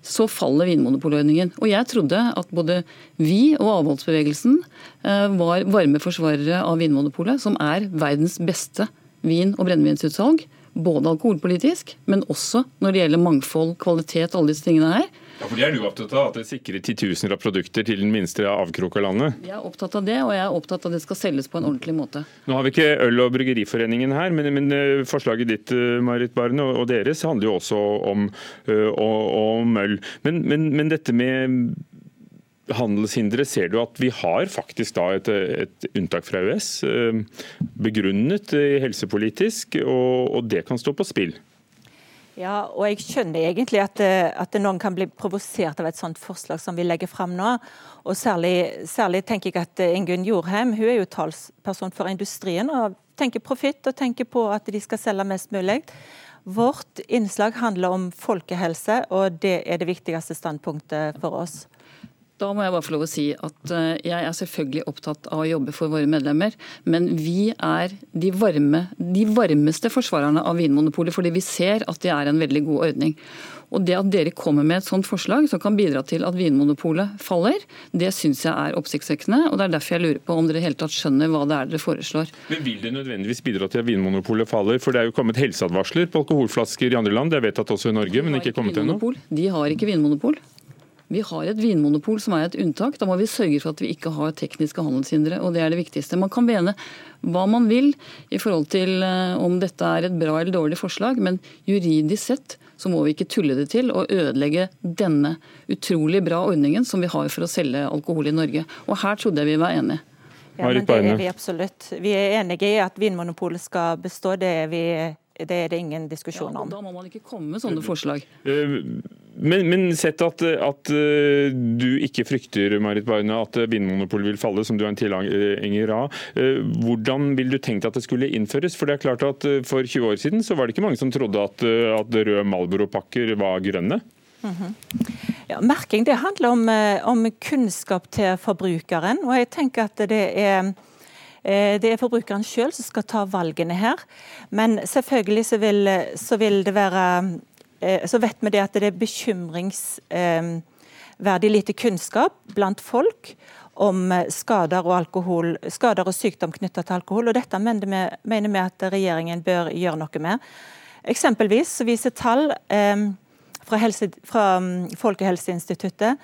så faller vinmonopolordningen. Og jeg trodde at både vi og avholdsbevegelsen var varme forsvarere av Vinmonopolet, som er verdens beste vin- og brennevinsutsalg. Både alkoholpolitisk, men også når det gjelder mangfold, kvalitet, alle disse tingene her. Ja, for Det er du opptatt av, at det sikrer titusener av produkter til den minste avkrok av landet? Jeg er opptatt av det, og jeg er opptatt av at det skal selges på en ordentlig måte. Nå har vi ikke Øl- og Bryggeriforeningen her, men, men eh, forslaget ditt eh, Marit Barne, og deres handler jo også om, eh, om øl. Men, men, men dette med handelshindre ser du at vi har faktisk da et, et unntak fra EØS, begrunnet helsepolitisk, og, og det kan stå på spill? Ja, og jeg skjønner egentlig at, eh, at noen kan bli provosert av et sånt forslag som vi legger fram nå. Og særlig, særlig tenker jeg at eh, Ingunn Jorheim hun er jo talsperson for industrien og tenker profitt og tenker på at de skal selge mest mulig. Vårt innslag handler om folkehelse, og det er det viktigste standpunktet for oss. Da må jeg bare få lov å si at eh, jeg er selvfølgelig opptatt av å jobbe for våre medlemmer. Men vi er de, varme, de varmeste forsvarerne av Vinmonopolet, fordi vi ser at det er en veldig god ordning. Og det at dere kommer med et sånt forslag som kan bidra til at Vinmonopolet faller, det syns jeg er oppsiktsvekkende. Og det er derfor jeg lurer på om dere helt tatt skjønner hva det er dere foreslår. Men Vil det nødvendigvis bidra til at Vinmonopolet faller? For det er jo kommet helseadvarsler på alkoholflasker i andre land, det er vedtatt også i Norge, men ikke kommet ennå? De har ikke vinmonopol. Vi har et vinmonopol som er et unntak. Da må vi sørge for at vi ikke har tekniske handelshindre. og Det er det viktigste. Man kan mene hva man vil i forhold til eh, om dette er et bra eller dårlig forslag, men juridisk sett så må vi ikke tulle det til og ødelegge denne utrolig bra ordningen som vi har for å selge alkohol i Norge. Og her trodde jeg vi var enige. Ja, men det er vi absolutt. Vi er enige i at Vinmonopolet skal bestå. Det er vi det er det ingen diskusjon om. Ja, da må man ikke komme med sånne forslag. Eh, men, men sett at, at, eh, du ikke frykter Marit Barne, at Vinmonopolet vil falle, som du er en tilhenger av. Eh, hvordan vil du tenkt at det skulle innføres? For det er klart at For 20 år siden så var det ikke mange som trodde at, at røde Malboro-pakker var grønne. Mm -hmm. ja, merking det handler om, om kunnskap til forbrukeren. og jeg tenker at det er Eh, det er forbrukeren sjøl som skal ta valgene her. Men selvfølgelig så vil, så vil det være eh, Så vet vi det at det er bekymringsverdig lite kunnskap blant folk om skader og, alkohol, skader og sykdom knyttet til alkohol. og Dette mener vi, mener vi at regjeringen bør gjøre noe med. Eksempelvis viser tall eh, fra, helse, fra, mm, Folkehelseinstituttet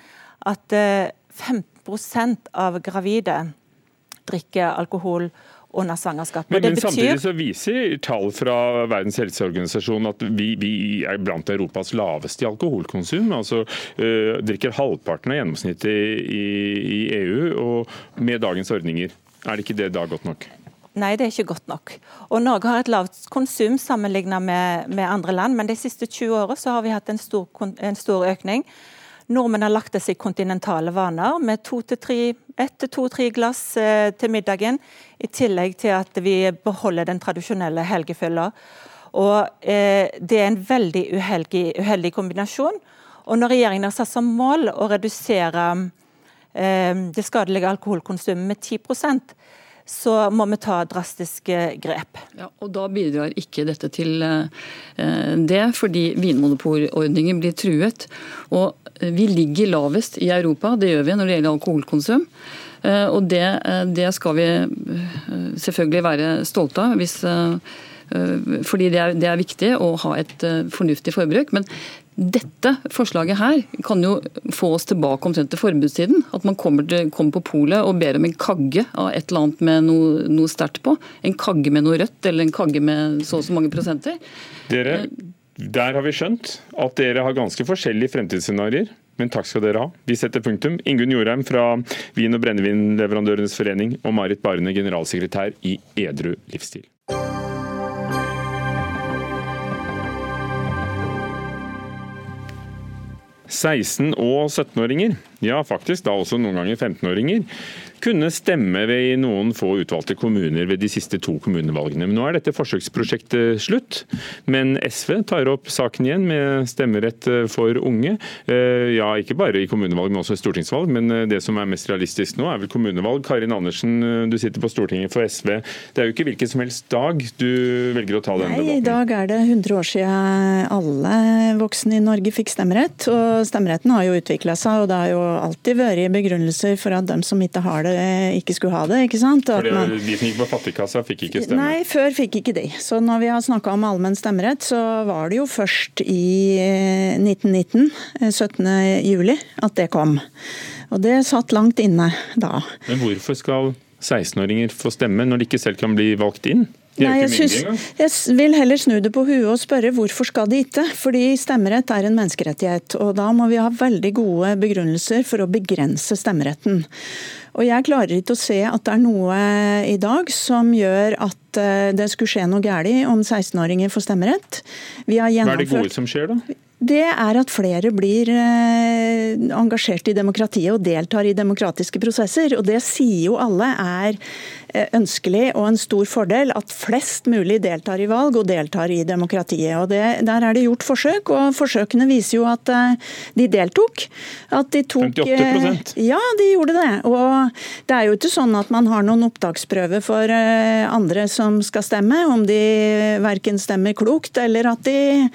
at eh, 15 av gravide drikke alkohol under svangerskapet. Men, men betyr... samtidig så viser tall fra Verdens helseorganisasjon at vi, vi er blant Europas laveste i alkoholkonsum. altså øh, Drikker halvparten av gjennomsnittet i, i EU og med dagens ordninger. Er det ikke det da godt nok? Nei, det er ikke godt nok. Og Norge har et lavt konsum sammenlignet med, med andre land, men de siste 20 årene så har vi hatt en stor, en stor økning. Nordmenn har lagt seg kontinentale vaner med to til tre, ett til to-tre glass eh, til middagen, i tillegg til at vi beholder den tradisjonelle helgefylla. Og eh, Det er en veldig uheldig, uheldig, kombinasjon. Og Når regjeringen har satt som mål å redusere eh, det skadelige alkoholkonsumet med 10 så må vi ta drastiske grep. Ja, og Da bidrar ikke dette til eh, det, fordi vinmonopolordningen blir truet. Og eh, vi ligger lavest i Europa, det gjør vi når det gjelder alkoholkonsum. Eh, og det, det skal vi selvfølgelig være stolte av. hvis fordi det er, det er, viktig å ha et fornuftig forbruk. Men dette forslaget her kan jo få oss tilbake omtrent til forbudstiden. At man kommer, til, kommer på polet og ber om en kagge av et eller annet med noe, noe sterkt på. En kagge med noe rødt eller en kagge med så og så mange prosenter. Dere, der har vi skjønt at dere har ganske forskjellige fremtidsscenarioer. Men takk skal dere ha. Vi setter punktum. Ingunn Jorheim fra Vin- og brennevinleverandørenes forening og Marit Barne, generalsekretær i Edru livsstil. 16- og 17-åringer, ja faktisk da også noen ganger 15-åringer, kunne stemme ved noen få utvalgte kommuner ved de siste to kommunevalgene. Men nå er dette forsøksprosjektet slutt. Men SV tar opp saken igjen med stemmerett for unge. Eh, ja, ikke bare i kommunevalg, men også i stortingsvalg. Men eh, det som er mest realistisk nå, er vel kommunevalg. Karin Andersen, eh, du sitter på Stortinget for SV. Det er jo ikke hvilken som helst dag du velger å ta denne debatten. Nei, I dag er det 100 år siden alle voksne i Norge fikk stemmerett. Og stemmeretten har jo utvikla seg, og det har jo alltid vært begrunnelser for at de som ikke har det Eh, ikke skulle ha det. ikke sant? At Fordi man... De som gikk på fattigkassa, fikk ikke stemme? Nei, før fikk ikke de. Så når vi har snakka om allmenn stemmerett, så var det jo først i 1919, eh, 17. Eh, juli, at det kom. Og det satt langt inne da. Men hvorfor skal 16-åringer få stemme når de ikke selv kan bli valgt inn? Nei, jeg, synes, jeg vil heller snu det på huet og spørre hvorfor skal de ikke? Fordi stemmerett er en menneskerettighet, og da må vi ha veldig gode begrunnelser for å begrense stemmeretten. Og jeg klarer ikke å se at det er noe i dag som gjør at eh, det skulle skje noe galt om 16-åringer får stemmerett. Hva er det gode som skjer, da? Det er at flere blir eh, engasjert i demokratiet og deltar i demokratiske prosesser. Og det sier jo alle er Eh, ønskelig og en stor fordel at flest mulig deltar i valg og deltar i demokratiet. Og det, Der er det gjort forsøk, og forsøkene viser jo at eh, de deltok. At de tok 58 Ja, de gjorde det. Og det er jo ikke sånn at man har noen opptaksprøve for andre som skal stemme, om de verken stemmer klokt eller at de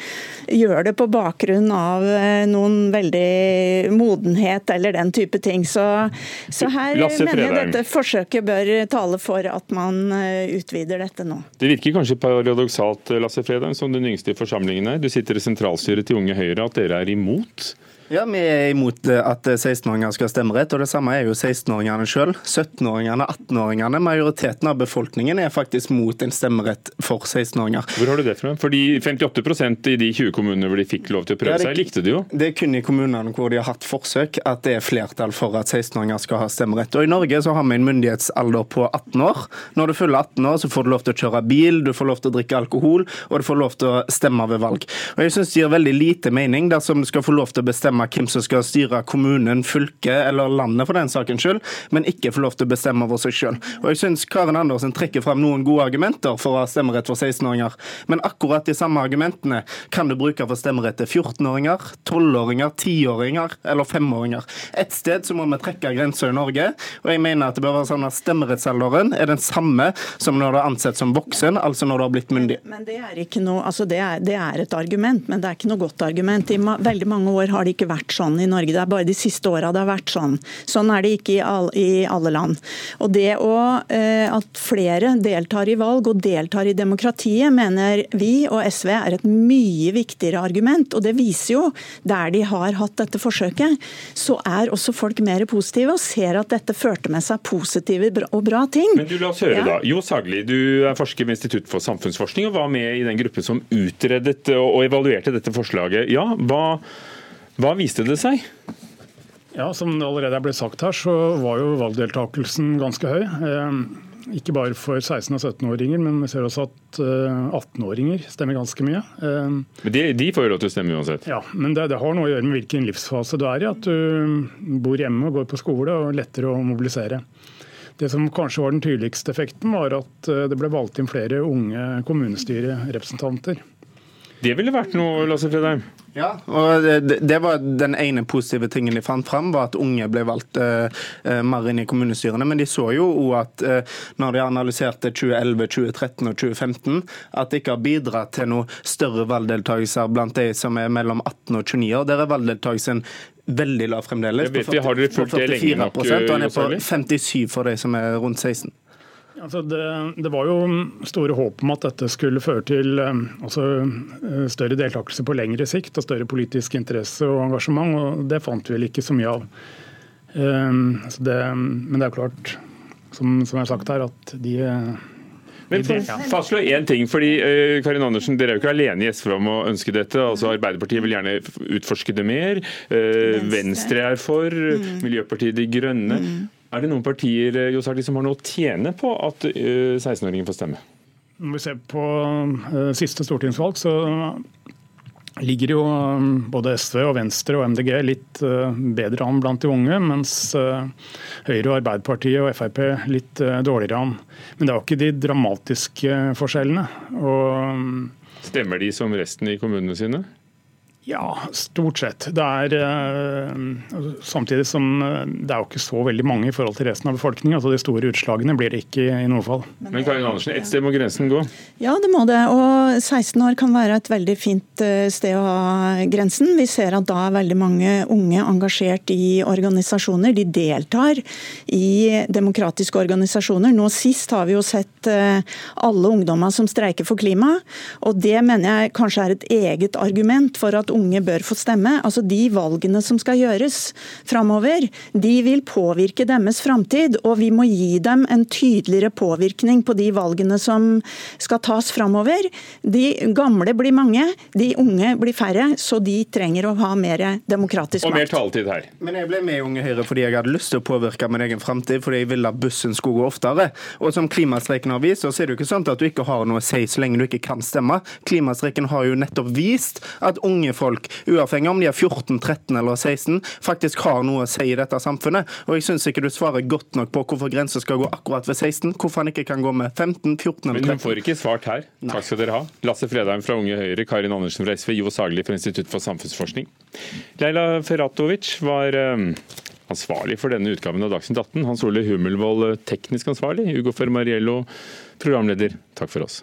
gjør det på bak bakgrunn av eh, noen veldig modenhet eller den type ting. Så, så her mener jeg dette forsøket bør tale for at man eh, utvider dette nå. Det virker kanskje paradoksalt Lasse Fredheim, som den yngste i forsamlingen her. Du sitter i sentralstyret til Unge Høyre, at dere er imot ja, Vi er imot eh, at 16-åringer skal ha stemmerett, og det samme er jo 16-åringene sjøl. 17-åringene, 18-åringene, majoriteten av befolkningen er faktisk mot en stemmerett for 16-åringer. Hvor har du det fra? Fordi 58% i de 20 kommunene hvor de fikk lov til å prøve ja, det, seg, likte de jo. Det er kun i kommunene hvor de har hatt forsøk at det er flertall for at 16-åringer skal ha stemmerett. Og I Norge så har vi en myndighetsalder på 18 år. Når du fyller 18 år, så får du lov til å kjøre bil, du får lov til å drikke alkohol, og du får lov til å stemme ved valg. Og Jeg syns det gir veldig lite mening dersom du skal få lov til å bestemme bestemme hvem som skal styre kommunen, fylket eller landet for den sakens skyld, men ikke få lov til å bestemme over seg sjøl. Jeg syns Karin Andersen trekker frem noen gode argumenter for å ha stemmerett for 16-åringer, men akkurat de samme argumentene kan du bruke for stemmerett til 14-åringer, 12-åringer, 10-åringer eller 5-åringer. Et sted så må vi trekke grenser i Norge, og jeg mener at det bør være sånn at stemmerettsalderen er den samme som når du er ansett som voksen, altså når du har blitt myndig. Men det er noe, altså det er, det er et argument, men det er ikke noe godt argument. I veldig mange år har det ikke vært sånn i Norge. Det er bare de siste åra det har vært sånn. Sånn er det ikke i alle, i alle land. Og det å, eh, At flere deltar i valg og deltar i demokratiet, mener vi og SV er et mye viktigere argument. Og det viser jo, der de har hatt dette forsøket, så er også folk mer positive og ser at dette førte med seg positive og bra ting. Men du La oss høre, ja. da. Jo Sagli, du er forsker ved Institutt for samfunnsforskning og var med i den gruppen som utredet og evaluerte dette forslaget. Ja, hva hva viste det seg? Ja, Som det allerede er blitt sagt her, så var jo valgdeltakelsen ganske høy. Eh, ikke bare for 16- og 17-åringer, men vi ser også at 18-åringer eh, stemmer ganske mye. Eh, men de, de får jo lov til å stemme uansett? Ja, men det, det, har noe å gjøre med hvilken livsfase du er i. At du bor hjemme og går på skole og lettere å mobilisere. Det som kanskje var den tydeligste effekten, var at det ble valgt inn flere unge kommunestyrerepresentanter. Det ville vært noe, Lasse Fredheim? Ja, og det, det, var den ene positive tingen de fant fram, var at unge ble valgt uh, mer inn i kommunestyrene. Men de så jo òg at uh, når de analyserte 2011, 2013 og 2015, at det ikke har bidratt til noe større valgdeltakelse blant de som er mellom 18 og 29 år. Der er valgdeltakelsen veldig lav fremdeles. Vet, på 40, har dere fulgt det lenge nok? Og den er på 57 for de som er rundt 16. Altså det, det, var jo store håp om at dette skulle føre til eh, altså, eh, større deltakelse på lengre sikt og større politisk interesse og engasjement, og det fant vi vel ikke så mye av. Um, det, men det er klart, som, som jeg har sagt her, at de men fastslå én ting, fordi uh, Karin Andersen, Dere er jo ikke alene i SV om å ønske dette. altså Arbeiderpartiet vil gjerne utforske det mer. Uh, Venstre er for. Mm. Miljøpartiet De Grønne. Mm. Er det noen partier eh, Josardi, som har noe å tjene på at 16-åringen eh, får stemme? Når vi ser på uh, siste stortingsvalg, så ligger jo både SV og Venstre og MDG litt bedre an blant de unge, mens Høyre og Arbeiderpartiet og Frp litt dårligere an. Men det er jo ikke de dramatiske forskjellene. Og, um, Stemmer de som resten i kommunene sine? Ja, stort sett. Det er uh, Samtidig som uh, det er jo ikke så veldig mange i forhold til resten av befolkningen. altså De store utslagene blir det ikke i noe fall. Men Karin Andersen, ett sted må grensen gå? Ja, det må det. Og 16 år kan være et veldig fint sted å ha grensen. Vi ser at da er veldig mange unge engasjert i organisasjoner. De deltar i demokratiske organisasjoner. Nå sist har vi jo sett alle ungdommer som streiker for klima. Og det mener jeg kanskje er et eget argument for at unge bør få stemme. Altså De valgene som skal gjøres framover, de vil påvirke deres framtid. Og vi må gi dem en tydeligere påvirkning på de valgene som skal tas framover. De gamle blir mange, de unge blir færre, så de trenger å ha mer demokratisk makt. Og mer taletid her. Men jeg ble med i Unge Høyre fordi jeg hadde lyst til å påvirke min egen framtid, fordi jeg ville at bussen skulle gå oftere. Og som klimastreiken har vist, så er det jo ikke sånn at du ikke har noe å si så lenge du ikke kan stemme. Klimastreiken har jo nettopp vist at unge folk, uavhengig om de er 14, 13 eller 16, faktisk har noe å si i dette samfunnet. Og jeg syns ikke du svarer godt nok på hvorfor grensa skal gå akkurat ved 16, hvorfor han ikke kan gå med 15, 14 eller 13. Men hun får ikke svart her. Takk skal dere ha. Lasse Fredheim fra Unge Høyre, Karin Andersen fra SV, Jo Sagli fra Institutt for samfunnsforskning. Leila Feratovic var um, ansvarlig for denne utgaven av Dagsnytt 18. Hans Ole Hummelvold, teknisk ansvarlig. Ugo Fermariello, programleder. Takk for oss.